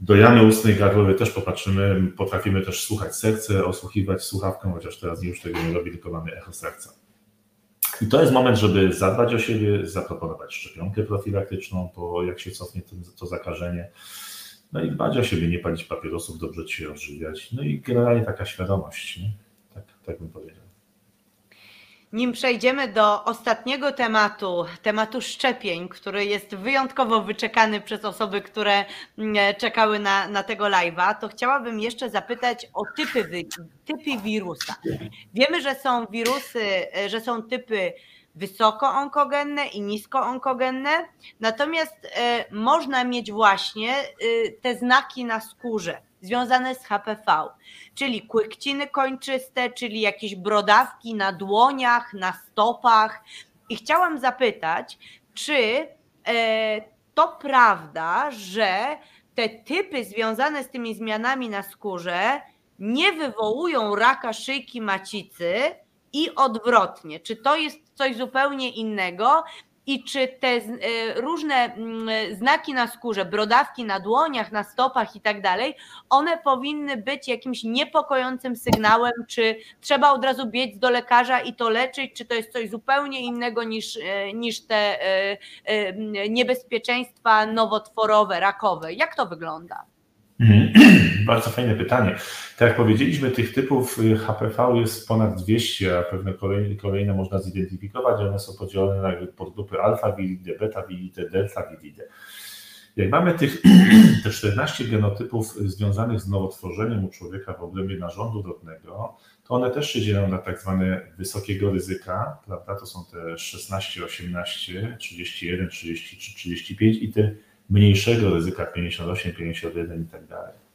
Do jamy ustnej gardłowej też popatrzymy, potrafimy też słuchać serce, osłuchiwać słuchawką, chociaż teraz już tego nie robi, tylko mamy echo serca. I to jest moment, żeby zadbać o siebie, zaproponować szczepionkę profilaktyczną, po jak się cofnie to zakażenie. No i dbać o siebie, nie palić papierosów, dobrze się odżywiać. No i generalnie taka świadomość, nie? Tak, tak bym powiedział. Nim przejdziemy do ostatniego tematu, tematu szczepień, który jest wyjątkowo wyczekany przez osoby, które mm, czekały na, na tego live'a, to chciałabym jeszcze zapytać o typy, typy wirusa. Wiemy, że są wirusy, że są typy wysokoonkogenne i niskoonkogenne, natomiast e, można mieć właśnie e, te znaki na skórze związane z HPV, czyli kłykciny kończyste, czyli jakieś brodawki na dłoniach, na stopach. I chciałam zapytać, czy e, to prawda, że te typy związane z tymi zmianami na skórze nie wywołują raka szyjki macicy i odwrotnie? Czy to jest coś zupełnie innego? I czy te e, różne mm, znaki na skórze, brodawki na dłoniach, na stopach i tak dalej, one powinny być jakimś niepokojącym sygnałem, czy trzeba od razu biec do lekarza i to leczyć, czy to jest coś zupełnie innego niż, e, niż te e, niebezpieczeństwa nowotworowe, rakowe. Jak to wygląda? Bardzo fajne pytanie. Tak jak powiedzieliśmy, tych typów y, HPV jest ponad 200, a pewne kolejne, kolejne można zidentyfikować. One są podzielone na podgrupy alfa viridae, beta viridae, delta viridae. Jak mamy tych te 14 genotypów związanych z nowotworzeniem u człowieka w obrębie narządu rodnego, to one też się dzielą na tak zwane wysokiego ryzyka, prawda? To są te 16, 18, 31, 33, 35 i te mniejszego ryzyka 58, 51 i tak dalej.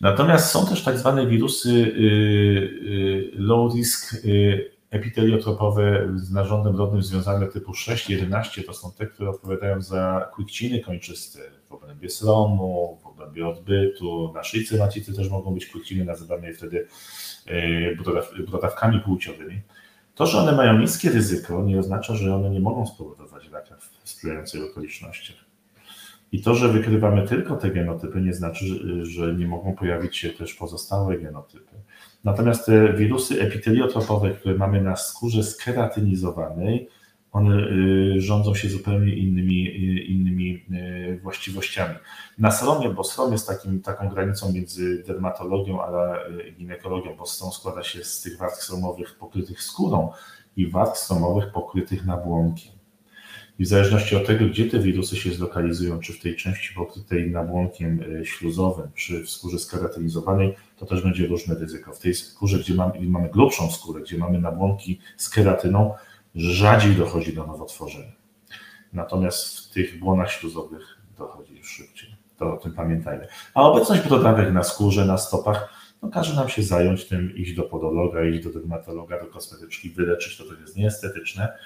Natomiast są też tak zwane wirusy y, y, low risk y, epiteliotropowe z narządem rodnym związane typu 6, 11 to są te, które odpowiadają za kłykciny kończyste w obrębie sromu, w obrębie odbytu, na szyjce macicy też mogą być kłykciny nazywane wtedy brodawkami płciowymi. To, że one mają niskie ryzyko nie oznacza, że one nie mogą spowodować raka w sprzyjających okolicznościach. I to, że wykrywamy tylko te genotypy, nie znaczy, że nie mogą pojawić się też pozostałe genotypy. Natomiast te wirusy epiteliotropowe, które mamy na skórze skeratynizowanej, one y, rządzą się zupełnie innymi, y, innymi y, właściwościami. Na sromie, bo srom jest takim, taką granicą między dermatologią a ginekologią, bo strom składa się z tych warstw sromowych pokrytych skórą i warstw sromowych pokrytych nabłonkiem. I w zależności od tego, gdzie te wirusy się zlokalizują, czy w tej części pokrytej nabłonkiem e, śluzowym, czy w skórze skeratynizowanej, to też będzie różne ryzyko. W tej skórze, gdzie mamy, mamy grubszą skórę, gdzie mamy nabłonki z keratyną, rzadziej dochodzi do nowotworzenia. Natomiast w tych błonach śluzowych dochodzi już szybciej. To o tym pamiętajmy. A obecność brodawek na skórze, na stopach, no każe nam się zająć tym, iść do podologa, iść do dermatologa, do kosmetyczki, wyleczyć to, to jest nieestetyczne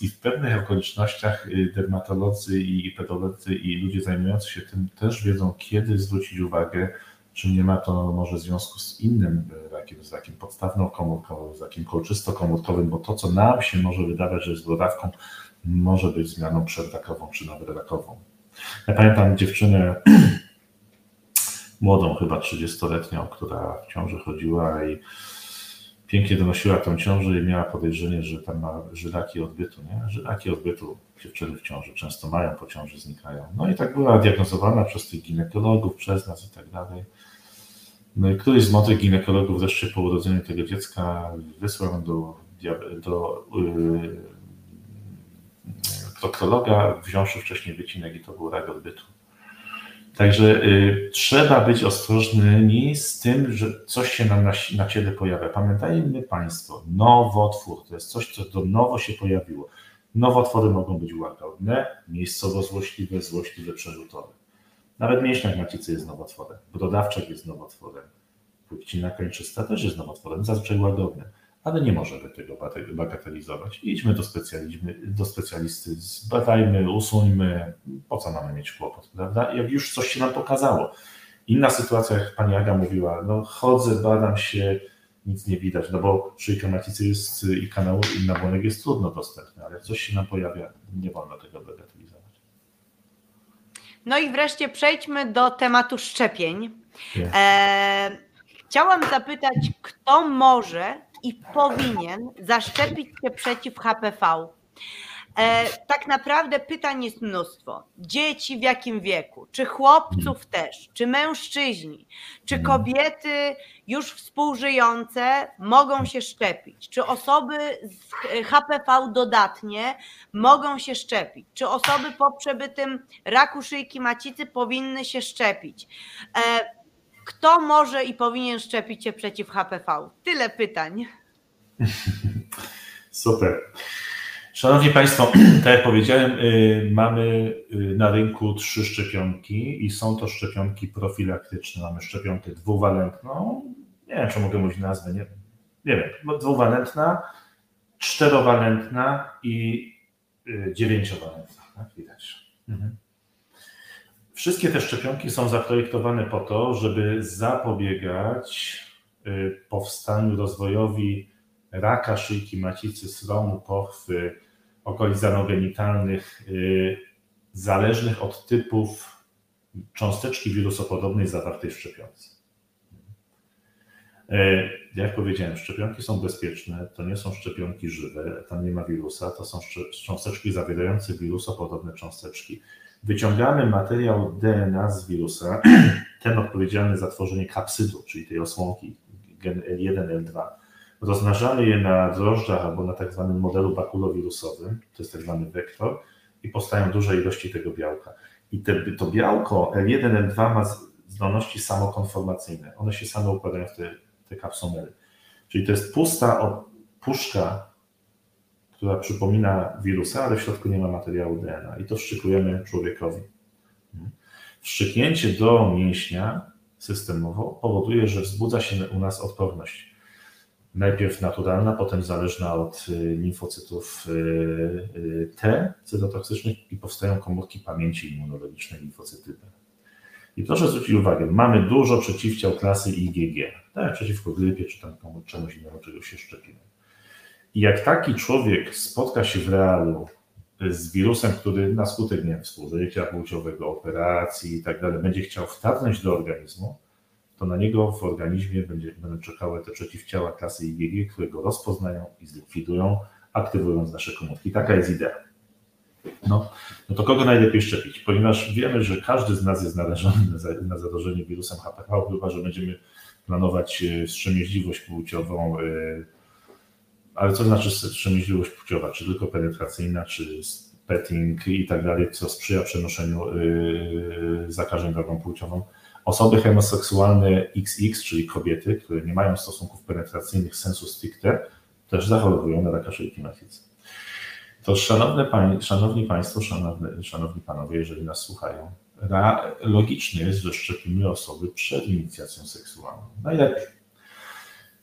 i w pewnych okolicznościach y, dermatolodzy i pedolodzy i ludzie zajmujący się tym też wiedzą, kiedy zwrócić uwagę, czy nie ma to może związku z innym rakiem, z rakiem podstawną-komórkowym, z rakiem kolczysto-komórkowym, bo to, co nam się może wydawać, że jest dodawką, może być zmianą przedrakową czy nawet rakową. Ja pamiętam dziewczynę młodą, chyba 30-letnią, która w ciąży chodziła i pięknie donosiła tą ciążę i miała podejrzenie, że tam ma żylaki odbytu. Nie? Żylaki odbytu dziewczyny w ciąży często mają, po ciąży znikają. No i tak była diagnozowana przez tych ginekologów, przez nas i tak dalej. No i któryś z młodych ginekologów wreszcie po urodzeniu tego dziecka wysłał do, do yy, proktologa, wziąwszy wcześniej wycinek i to był rak odbytu. Także y, trzeba być ostrożnymi z tym, że coś się nam na, na ciele pojawia. Pamiętajmy Państwo, nowotwór to jest coś, co do nowo się pojawiło. Nowotwory mogą być łagodne, miejscowo złośliwe, złośliwe, przerzutowe. Nawet mięśniak macicy jest nowotworem, brodawczak jest nowotworem, płcina kończysta też jest nowotworem, zazwyczaj łagodny. Ale nie możemy tego bagatelizować. Idźmy do, do specjalisty, zbadajmy, usuńmy, po co mamy mieć kłopot, prawda? Jak już coś się nam pokazało. Inna sytuacja, jak pani Aga mówiła, no chodzę, badam się, nic nie widać, no bo szyjka macicy jest i kanał i nabłonek jest trudno dostępny, ale coś się nam pojawia, nie wolno tego bagatelizować. No i wreszcie przejdźmy do tematu szczepień. E, chciałam zapytać, kto może i powinien zaszczepić się przeciw HPV? E, tak naprawdę pytań jest mnóstwo. Dzieci w jakim wieku? Czy chłopców hmm. też? Czy mężczyźni? Czy hmm. kobiety już współżyjące mogą się szczepić? Czy osoby z HPV dodatnie mogą się szczepić? Czy osoby po przebytym raku szyjki macicy powinny się szczepić? Kto może i powinien szczepić się przeciw HPV? Tyle pytań. Super. Szanowni Państwo, tak jak powiedziałem, y, mamy y, na rynku trzy szczepionki i są to szczepionki profilaktyczne. Mamy szczepionkę dwuwalentną, nie wiem, czy mogę mówić nazwę, nie, nie wiem, no, dwuwalentna, czterowalentna i y, dziewięciowalentna, tak widać. Mhm. Wszystkie te szczepionki są zaprojektowane po to, żeby zapobiegać powstaniu, rozwojowi raka szyjki macicy, sromu, pochwy, okolic anogenitalnych y, zależnych od typów cząsteczki wirusopodobnej zawartej w szczepionce. Y, jak powiedziałem, szczepionki są bezpieczne, to nie są szczepionki żywe, tam nie ma wirusa, to są cząsteczki zawierające wirusopodobne cząsteczki. Wyciągamy materiał DNA z wirusa, ten odpowiedzialny za tworzenie kapsydu, czyli tej osłonki gen L1, L2 rozmnażamy je na drożdżach albo na tak zwanym modelu bakulowirusowym, to jest tak zwany wektor, i powstają duże ilości tego białka. I te, to białko L1, L2 ma zdolności samokonformacyjne. One się same układają w te, te kapsomery. Czyli to jest pusta puszka, która przypomina wirusa, ale w środku nie ma materiału DNA. I to wszczykujemy człowiekowi. Wszczyknięcie do mięśnia systemowo powoduje, że wzbudza się u nas odporność najpierw naturalna, potem zależna od y, limfocytów y, y, T, cytotoksycznych i powstają komórki pamięci immunologicznej limfocyty B. I proszę zwrócić uwagę, mamy dużo przeciwciał klasy IgG, tak, przeciwko grypie czy tam czemuś innemu, czego się szczepimy. I jak taki człowiek spotka się w realu z wirusem, który na skutek nie wiem, współżycia płciowego, operacji i tak dalej, będzie chciał wtargnąć do organizmu, to na niego w organizmie będzie, będą czekały te przeciwciała klasy IgG, które go rozpoznają i zlikwidują, aktywując nasze komórki. Taka jest idea. No, no to kogo najlepiej szczepić? Ponieważ wiemy, że każdy z nas jest narażony na, zarażenie wirusem HPV, chyba że będziemy planować e, wstrzemięźliwość płciową. E, ale co znaczy wstrzemięźliwość płciowa? Czy tylko penetracyjna, czy petting i tak dalej, co sprzyja przenoszeniu e, zakażeń drogą płciową? Osoby homoseksualne XX, czyli kobiety, które nie mają stosunków penetracyjnych sensu stricte, też zachorowują na raka szyjki macicy. To szanowne pań, szanowni Państwo, szanowne, szanowni Panowie, jeżeli nas słuchają, logiczne jest, że szczepimy osoby przed inicjacją seksualną. Najlepiej.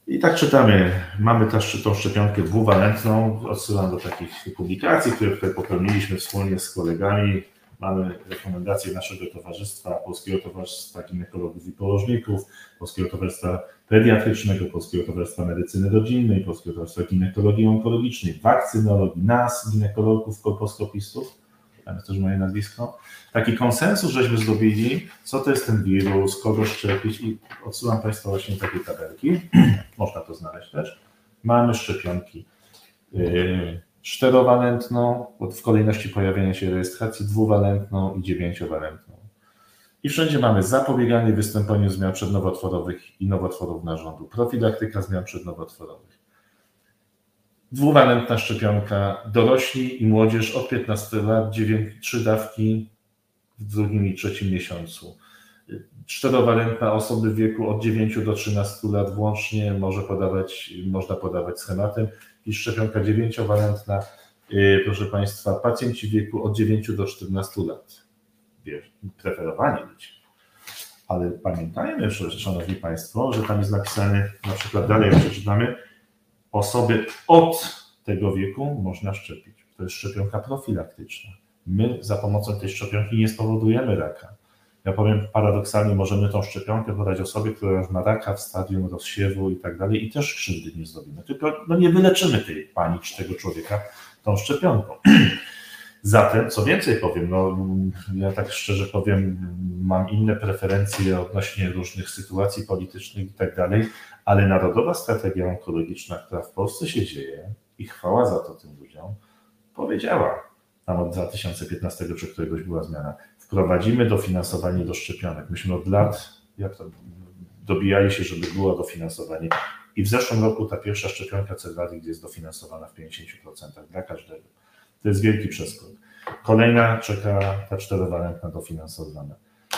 I tak czytamy, mamy też tą szczepionkę dwuwalentną, odsyłam do takich publikacji, które tutaj popełniliśmy wspólnie z kolegami, Mamy rekomendacje naszego towarzystwa, Polskiego Towarzystwa Ginekologów i Położników, Polskiego Towarzystwa Pediatrycznego, Polskiego Towarzystwa Medycyny Rodzinnej, Polskiego Towarzystwa Ginekologii Onkologicznej, Wakcynologii, nas, ginekologów, kolposkopistów, tam jest też moje nazwisko. Taki konsensus żeśmy zrobili, co to jest ten wirus, kogo szczepić i odsyłam Państwa właśnie takie tabelki, można to znaleźć też. Mamy szczepionki. Yy, czterowalentną, w kolejności pojawienia się rejestracji dwuwalentną i dziewięciowalentną. I wszędzie mamy zapobieganie wystąpieniu zmian przednowotworowych i nowotworów narządu, profilaktyka zmian przednowotworowych. Dwuwalentna szczepionka, dorośli i młodzież od 15 lat, 9, 3 dawki w drugim i trzecim miesiącu. Czterowalentna osoby w wieku od 9 do 13 lat włącznie może podawać, można podawać schematem i szczepionka dziewięciowalentna, y, proszę Państwa, pacjenci w wieku od 9 do 14 lat. Preferowani być. Ale pamiętajmy, Szanowni Państwo, że tam jest napisane, na przykład dalej przeczytamy, osoby od tego wieku można szczepić. To jest szczepionka profilaktyczna. My za pomocą tej szczepionki nie spowodujemy raka. Ja powiem paradoksalnie, możemy tą szczepionkę podać osobie, która już ma raka w stadium rozsiewu i tak dalej i też krzywdy nie zrobimy. Tylko no nie wyleczymy tej pani czy tego człowieka tą szczepionką. Zatem, co więcej powiem, no, ja tak szczerze powiem, mam inne preferencje odnośnie różnych sytuacji politycznych i tak dalej, ale Narodowa Strategia Onkologiczna, która w Polsce się dzieje i chwała za to tym ludziom, powiedziała tam od 2015 czy któregoś była zmiana, wprowadzimy dofinansowanie do szczepionek. Myśmy od lat, jak to, dobijali się, żeby było dofinansowanie i w zeszłym roku ta pierwsza szczepionka Cervarix jest dofinansowana w 50% dla każdego. To jest wielki przeskok. Kolejna czeka ta czterowalentna dofinansowana.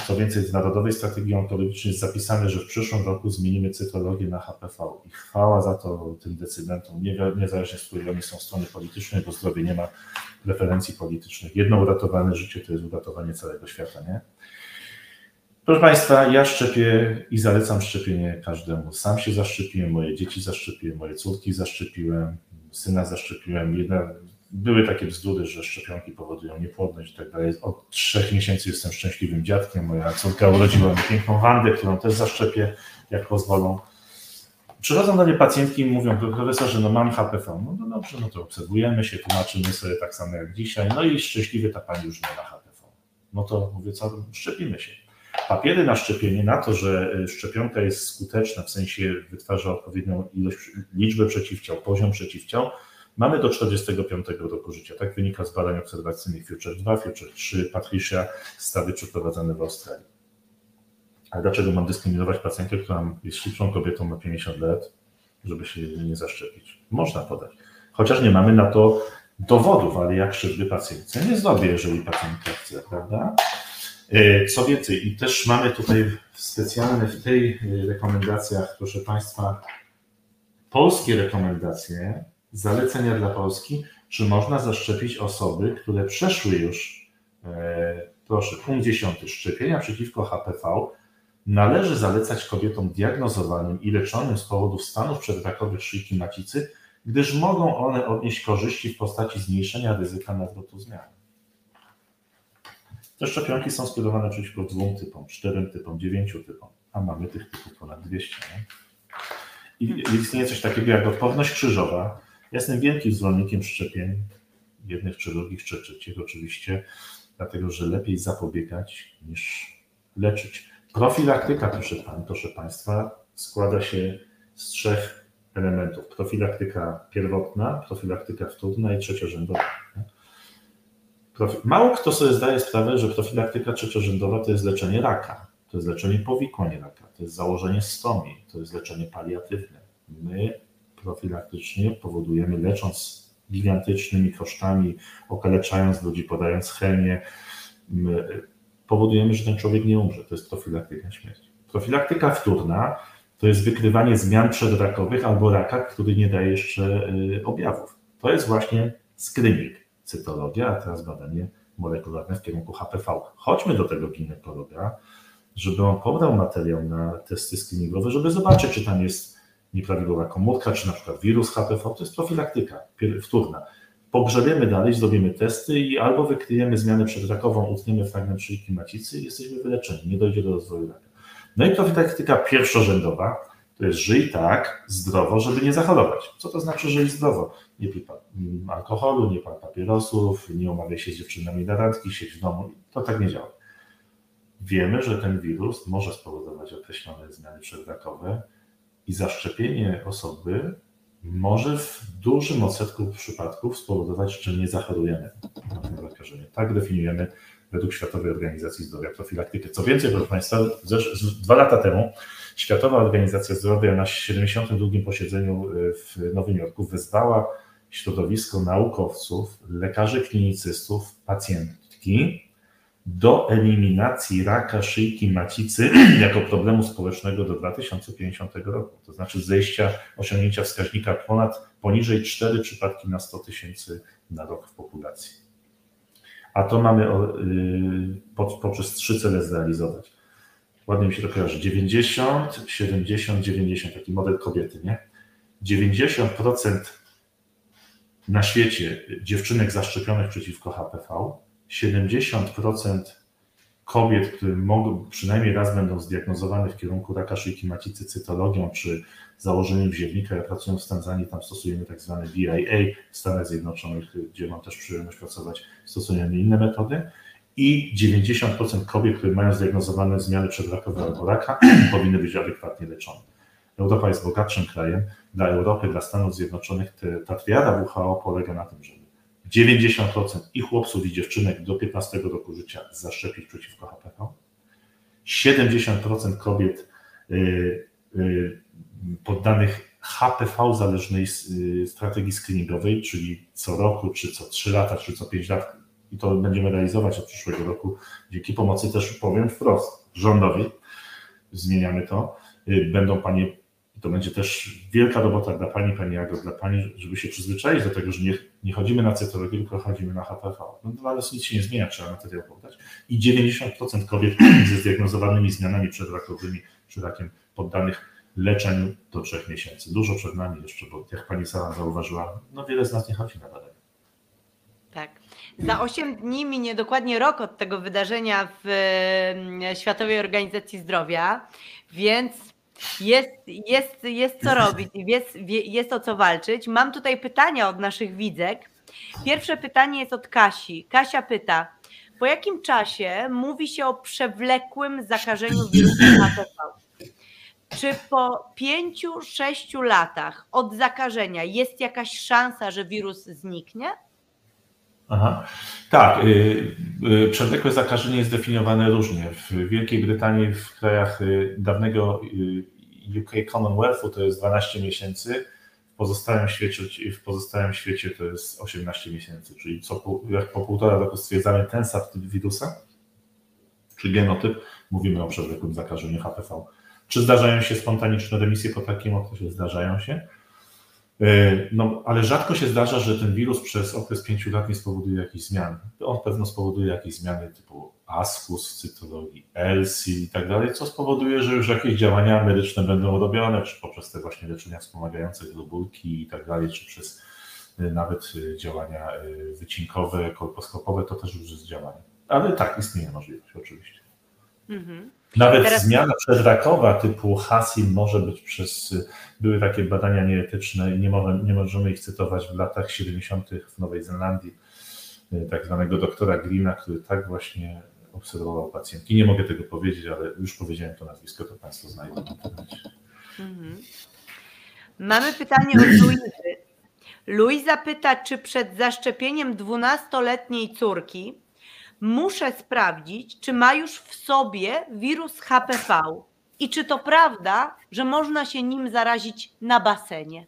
Co więcej, w Narodowej Strategii Onkologicznej jest zapisane, że w przyszłym roku zmienimy cytologię na HPV i chwała za to tym decydentom, niezależnie z której oni są strony politycznej, bo zdrowie nie ma preferencji politycznych. Jedno uratowane życie to jest uratowanie całego świata, nie? Proszę Państwa, ja szczepię i zalecam szczepienie każdemu. Sam się zaszczepiłem, moje dzieci zaszczepiłem, moje córki zaszczepiłem, syna zaszczepiłem. Jedna, były takie bzdury, że szczepionki powodują niepłodność i tak dalej. Od trzech miesięcy jestem szczęśliwym dziadkiem. Moja córka urodziła mi piękną Wandę, którą też zaszczepię, jak pozwolą. Przychodzą do mnie pacjentki i mówią, profesorze, no mam HPV. No, no dobrze, no to obserwujemy się, tłumaczymy sobie tak samo jak dzisiaj. No i szczęśliwie ta pani już nie ma HPV. No to mówię, co, szczepimy się. Papiery na szczepienie, na to, że y, szczepionka jest skuteczna, w sensie wytwarza odpowiednią ilość, liczbę przeciwciał, poziom przeciwciał, mamy do 45 roku życia. Tak wynika z badań obserwacyjnych Future 2, Future 3, Patricia, stady przeprowadzane w Australii. Ale dlaczego mam dyskryminować pacjentkę, która jest śliczną kobietą, ma 50 lat, żeby się nie zaszczepić? Można podać. Chociaż nie mamy na to dowodów, ale jak krzywdy pacjentce nie zrobię, jeżeli pacjentka chce, prawda? E, co więcej, i też mamy tutaj specjalne w tej rekomendacjach, proszę Państwa, polskie rekomendacje, zalecenia dla Polski, że można zaszczepić osoby, które przeszły już, e, proszę, punkt 10 szczepienia przeciwko HPV. Należy zalecać kobietom diagnozowanym i leczonym z powodów stanów przedrakowych szyjki macicy, gdyż mogą one odnieść korzyści w postaci zmniejszenia ryzyka nawrotu zmian. Te szczepionki są skierowane przeciwko dwóm typom, czterem typom, dziewięciu typom, a mamy tych typów ponad 200. Nie? I istnieje coś takiego jak odporność krzyżowa. Jestem wielkim zwolennikiem szczepień, jednych czy drugich, czy trzecich oczywiście, dlatego że lepiej zapobiegać niż leczyć. Profilaktyka, proszę, pan, proszę Państwa, składa się z trzech elementów. Profilaktyka pierwotna, profilaktyka wtórna i trzeciorzędowa. Mało kto sobie zdaje sprawę, że profilaktyka trzeciorzędowa to jest leczenie raka, to jest leczenie powikłań raka, to jest założenie stomii, to jest leczenie paliatywne. My profilaktycznie powodujemy, lecząc gigantycznymi kosztami, okaleczając ludzi, podając chemię, powodujemy, że ten człowiek nie umrze. To jest profilaktyka śmierci. Profilaktyka wtórna to jest wykrywanie zmian przedrakowych albo raka, który nie daje jeszcze y, objawów. To jest właśnie screening cytologia, a teraz badanie molekularne w kierunku HPV. Chodźmy do tego ginekologa, żeby on pobrał materiał na testy screeningowe, żeby zobaczyć, czy tam jest nieprawidłowa komórka, czy na przykład wirus HPV. To jest profilaktyka wtórna. Pogrzebiemy dalej, zrobimy testy i albo wykryjemy zmianę przedrakową, utniemy fragment szyjki macicy i jesteśmy wyleczeni, nie dojdzie do rozwoju raka. No i profilaktyka pierwszorzędowa, to jest żyj tak, zdrowo, żeby nie zachorować. Co to znaczy żyj zdrowo? Nie pij alkoholu, nie pal papierosów, nie umawiaj się z dziewczynami na randki, siedź w domu. To tak nie działa. Wiemy, że ten wirus może spowodować określone zmiany przedrakowe i zaszczepienie osoby może w dużym odsetku przypadków spowodować, że nie zachorujemy na tym zakażenie. Tak definiujemy według Światowej Organizacji Zdrowia profilaktykę. Co więcej, proszę Państwa, dwa lata temu Światowa Organizacja Zdrowia na 72. posiedzeniu y, w Nowym Jorku wezwała środowisko naukowców, lekarzy klinicystów, pacjentki do eliminacji raka szyjki macicy jako problemu społecznego do 2050 roku. To znaczy zejścia, osiągnięcia wskaźnika ponad, poniżej 4 przypadki na 100 tysięcy na rok w populacji. A to mamy y, poprzez trzy cele zrealizować ładnie mi się to kojarzy, 90, 70, 90, taki model kobiety, nie? 90% na świecie dziewczynek zaszczepionych przeciwko HPV, 70% kobiet, które mogą, przynajmniej raz będą zdiagnozowane w kierunku raka szyjki macicy cytologią czy założeniem wziewnika. Ja pracuję w Tanzanii, tam stosujemy tak zwane VIA w Stanach Zjednoczonych, gdzie mam też przyjemność pracować, stosujemy inne metody. I 90% kobiet, które mają zdiagnozowane zmiany przedrakowe albo raka, powinny być adekwatnie leczone. Europa jest bogatszym krajem. Dla Europy, dla Stanów Zjednoczonych te, ta triada WHO polega na tym, żeby 90% i chłopców i dziewczynek do 15 roku życia zaszczepić przeciwko HPV, 70% kobiet y, y, poddanych HPV zależnej y, strategii screeningowej, czyli co roku, czy co 3 lata, czy co 5 lat, i to będziemy realizować od przyszłego roku, dzięki pomocy też powiem wprost rządowi, zmieniamy to, będą panie to będzie też wielka robota dla Pani, Pani Agro, dla Pani, żeby się przyzwyczaić do tego, że nie, nie chodzimy na cytologię, tylko chodzimy na HPV. No, no ale nic się nie zmienia, trzeba materiał poddać. I 90% kobiet ze zdiagnozowanymi zmianami przedrakowymi, czy rakiem poddanych leczeniu do trzech miesięcy. Dużo przed nami jeszcze, bo jak Pani sama zauważyła, no wiele z nas nie chodzi na badania. Tak. Za 8 dni minie dokładnie rok od tego wydarzenia w Światowej Organizacji Zdrowia, więc jest, jest, jest co robić, jest, jest o co walczyć. Mam tutaj pytania od naszych widzek. Pierwsze pytanie jest od Kasi. Kasia pyta, po jakim czasie mówi się o przewlekłym zakażeniu wirusem HPV? Czy po pięciu, sześciu latach od zakażenia jest jakaś szansa, że wirus zniknie? Aha. Tak, y, y, przewlekłe zakażenie jest definiowane różnie. W Wielkiej Brytanii, w krajach y, dawnego UK Commonwealthu to jest 12 miesięcy, w pozostałym świecie, w pozostałym świecie to jest 18 miesięcy, czyli co, jak po półtora roku stwierdzamy ten sam typ wirusa, czy genotyp, mówimy o przewlekłym zakażeniu HPV. Czy zdarzają się spontaniczne remisje po takim okresie? Zdarzają się. E, no, ale rzadko się zdarza, że ten wirus przez okres pięciu lat nie spowoduje jakichś zmian. On pewno spowoduje jakieś zmiany typu ASCUS w cytologii, ELSI i tak dalej, co spowoduje, że już jakieś działania medyczne będą robione, czy poprzez te właśnie leczenia wspomagające globulki i tak dalej, czy przez e, nawet e, działania wycinkowe, kolposkopowe, to też już jest działanie. Ale tak, istnieje możliwość oczywiście. Mhm. Nawet Teraz... zmiana przedrakowa typu HASIM może być przez. Były takie badania nieetyczne, nie, może, nie możemy ich cytować w latach 70. w Nowej Zelandii, y, tak zwanego doktora Greena, który tak właśnie obserwował pacjentki. Nie mogę tego powiedzieć, ale już powiedziałem to nazwisko, to Państwo znajdą w internecie. Mhm. Mamy pytanie od Luizy. Luiza pyta, czy przed zaszczepieniem 12-letniej córki muszę sprawdzić, czy ma już w sobie wirus HPV i czy to prawda, że można się nim zarazić na basenie.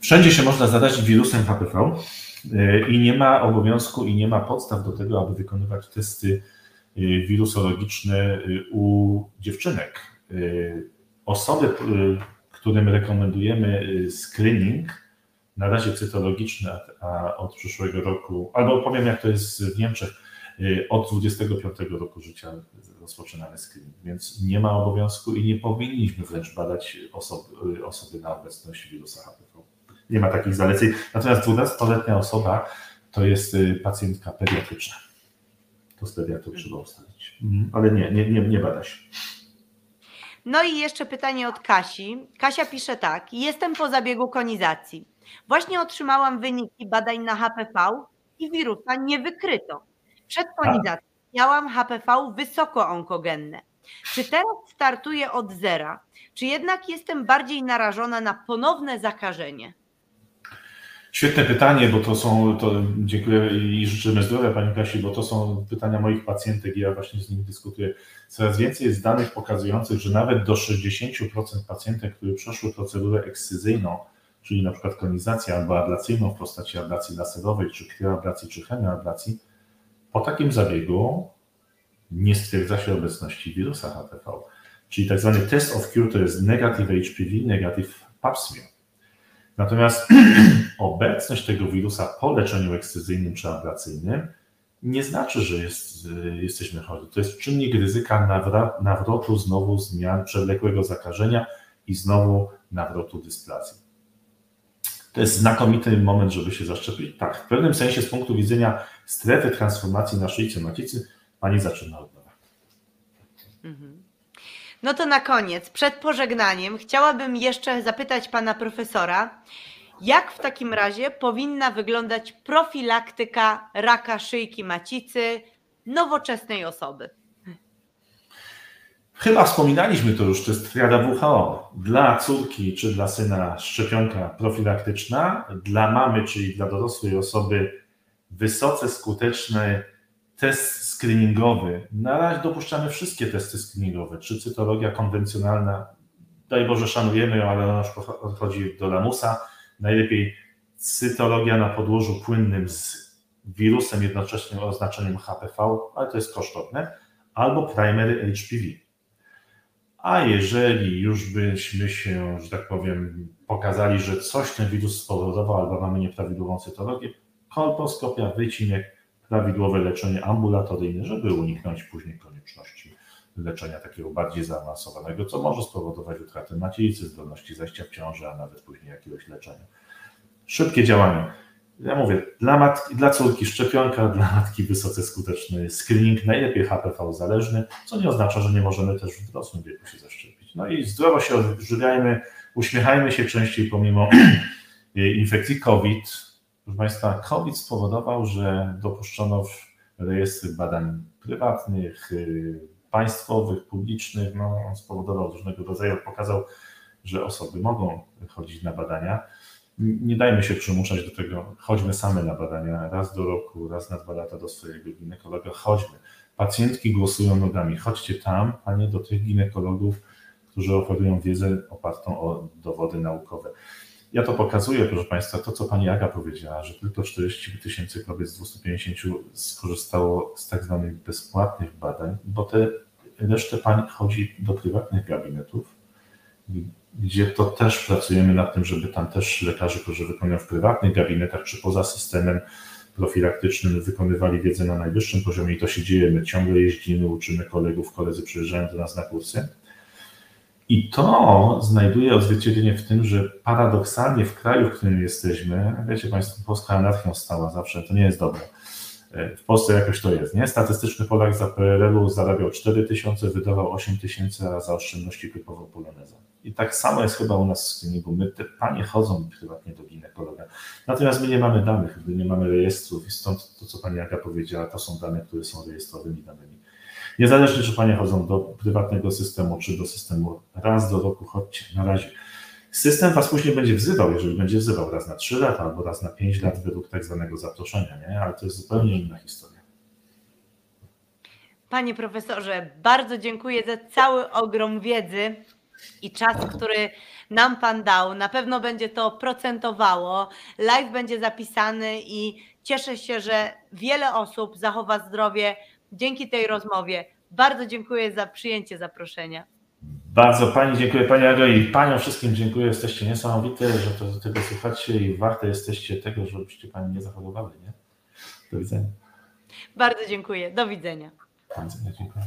Wszędzie się można zarazić wirusem HPV y, i nie ma obowiązku i nie ma podstaw do tego, aby wykonywać testy y, wirusologiczne y, u dziewczynek. Osoby, którym rekomendujemy screening, na razie cytologiczne, a od przyszłego roku, albo powiem jak to jest w Niemczech, y, od 25 roku życia rozpoczynamy screening, więc nie ma obowiązku i nie powinniśmy wręcz badać osoby, osoby na obecność wirusa HPV. Nie ma takich zaleceń. Natomiast 12-letnia osoba to jest y, pacjentka pediatryczna. To z pediatrą trzeba ustalić. Mhm. Ale nie, nie, nie, nie bada się. No i jeszcze pytanie od Kasi. Kasia pisze tak. Jestem po zabiegu konizacji. Właśnie otrzymałam wyniki badań na HPV i wirusa nie wykryto. Przed konizacją miałam HPV wysoko onkogenne. Czy teraz startuję od zera? Czy jednak jestem bardziej narażona na ponowne zakażenie? Świetne pytanie, bo to są, to dziękuję i życzymy zdrowia Pani Kasi, bo to są pytania moich pacjentek i ja właśnie z nimi dyskutuję. Coraz więcej jest danych pokazujących, że nawet do 60% pacjentek, które przeszły procedurę ekscyzyjną, czyli na przykład konizację albo ablacyjną w postaci ablacji laserowej, czy krioablacji, czy chemioablacji, po takim zabiegu nie stwierdza się obecności wirusa HPV. Czyli tak zwany test of cure to jest negative HPV, negative pap smear. Natomiast obecność tego wirusa po leczeniu ekscyzyjnym czy ablacyjnym nie znaczy, że jest, jesteśmy chorzy. To jest czynnik ryzyka nawrotu znowu zmian przewlekłego zakażenia i znowu nawrotu dysplazji. To jest znakomity moment, żeby się zaszczepić. Tak, w pewnym sensie z punktu widzenia strefy transformacji na szyjce macicy pani zaczyna od nowa. Mhm. No to na koniec, przed pożegnaniem, chciałabym jeszcze zapytać pana profesora, jak w takim razie powinna wyglądać profilaktyka raka szyjki macicy nowoczesnej osoby? Chyba wspominaliśmy to już, to jest triada WHO. Dla córki czy dla syna szczepionka profilaktyczna, dla mamy, czyli dla dorosłej osoby wysoce skuteczny test screeningowy. Na razie dopuszczamy wszystkie testy screeningowe, czy cytologia konwencjonalna, daj Boże szanujemy ją, ale ona już odchodzi do lamusa. Najlepiej cytologia na podłożu płynnym z wirusem jednocześnie oznaczeniem HPV, ale to jest kosztowne, albo primary HPV. A jeżeli już byśmy się, że tak powiem, pokazali, że coś ten wirus spowodował, albo mamy nieprawidłową cytologię, kolposkopia, wycinek, prawidłowe leczenie ambulatoryjne, żeby uniknąć później konieczności leczenia takiego bardziej zaawansowanego, co może spowodować utratę macicy, zdolności zajścia w ciąży, a nawet później jakiegoś leczenia. Szybkie działanie. Ja mówię, dla, matki, dla córki szczepionka, dla matki wysoce skuteczny screening, najlepiej HPV zależny, co nie oznacza, że nie możemy też w dorosłym wieku się zaszczepić. No i zdrowo się odżywiajmy, uśmiechajmy się częściej pomimo infekcji COVID, Proszę Państwa, COVID spowodował, że dopuszczono w rejestry badań prywatnych, y, państwowych, publicznych, no, on spowodował różnego rodzaju, pokazał, że osoby mogą chodzić na badania. Nie dajmy się przymuszać do tego, chodźmy same na badania, raz do roku, raz na dwa lata do swojego ginekologa, chodźmy. Pacjentki głosują nogami, chodźcie tam, a nie do tych ginekologów, którzy oferują wiedzę opartą o dowody naukowe. Ja to pokazuję, proszę Państwa, to co Pani Aga powiedziała, że tylko 40 tysięcy kobiet z 250 skorzystało z tak zwanych bezpłatnych badań, bo te resztę pań chodzi do prywatnych gabinetów, gdzie to też pracujemy nad tym, żeby tam też lekarze, którzy wykonują w prywatnych gabinetach czy poza systemem profilaktycznym, wykonywali wiedzę na najwyższym poziomie i to się dzieje. My ciągle jeździmy, uczymy kolegów, koledzy przyjeżdżają do nas na kursy i to znajduje odzwierciedlenie w tym, że paradoksalnie w kraju, w którym jesteśmy, wiecie Państwo, Polska anarchią stała zawsze, to nie jest dobre. W Polsce jakoś to jest, nie? Statystyczny Polak za PRL-u zarabiał 4 tysiące, wydawał 8 tysięcy, a za oszczędności kupował poloneza. I tak samo jest chyba u nas w screeningu. My, te panie chodzą prywatnie do ginekologa. Natomiast my nie mamy danych, my nie mamy rejestrów i stąd to, co pani Aga powiedziała, to są dane, które są rejestrowymi danymi. Niezależnie, czy Panie chodzą do prywatnego systemu, czy do systemu raz do roku, chodźcie, na razie. System Was później będzie wzywał, jeżeli będzie wzywał raz na 3 lata albo raz na 5 lat według tak zwanego zaproszenia, nie? ale to jest zupełnie inna historia. Panie profesorze, bardzo dziękuję za cały ogrom wiedzy i czas, który nam Pan dał. Na pewno będzie to procentowało. Live będzie zapisany i cieszę się, że wiele osób zachowa zdrowie dzięki tej rozmowie. Bardzo dziękuję za przyjęcie zaproszenia. Bardzo Pani dziękuję Pani Ago i Paniom wszystkim dziękuję. Jesteście niesamowite, że to, tego słuchacie i warte jesteście tego, żebyście Pani nie zachorowały. Nie? Do widzenia. Bardzo dziękuję. Do widzenia. Bardzo dziękuję.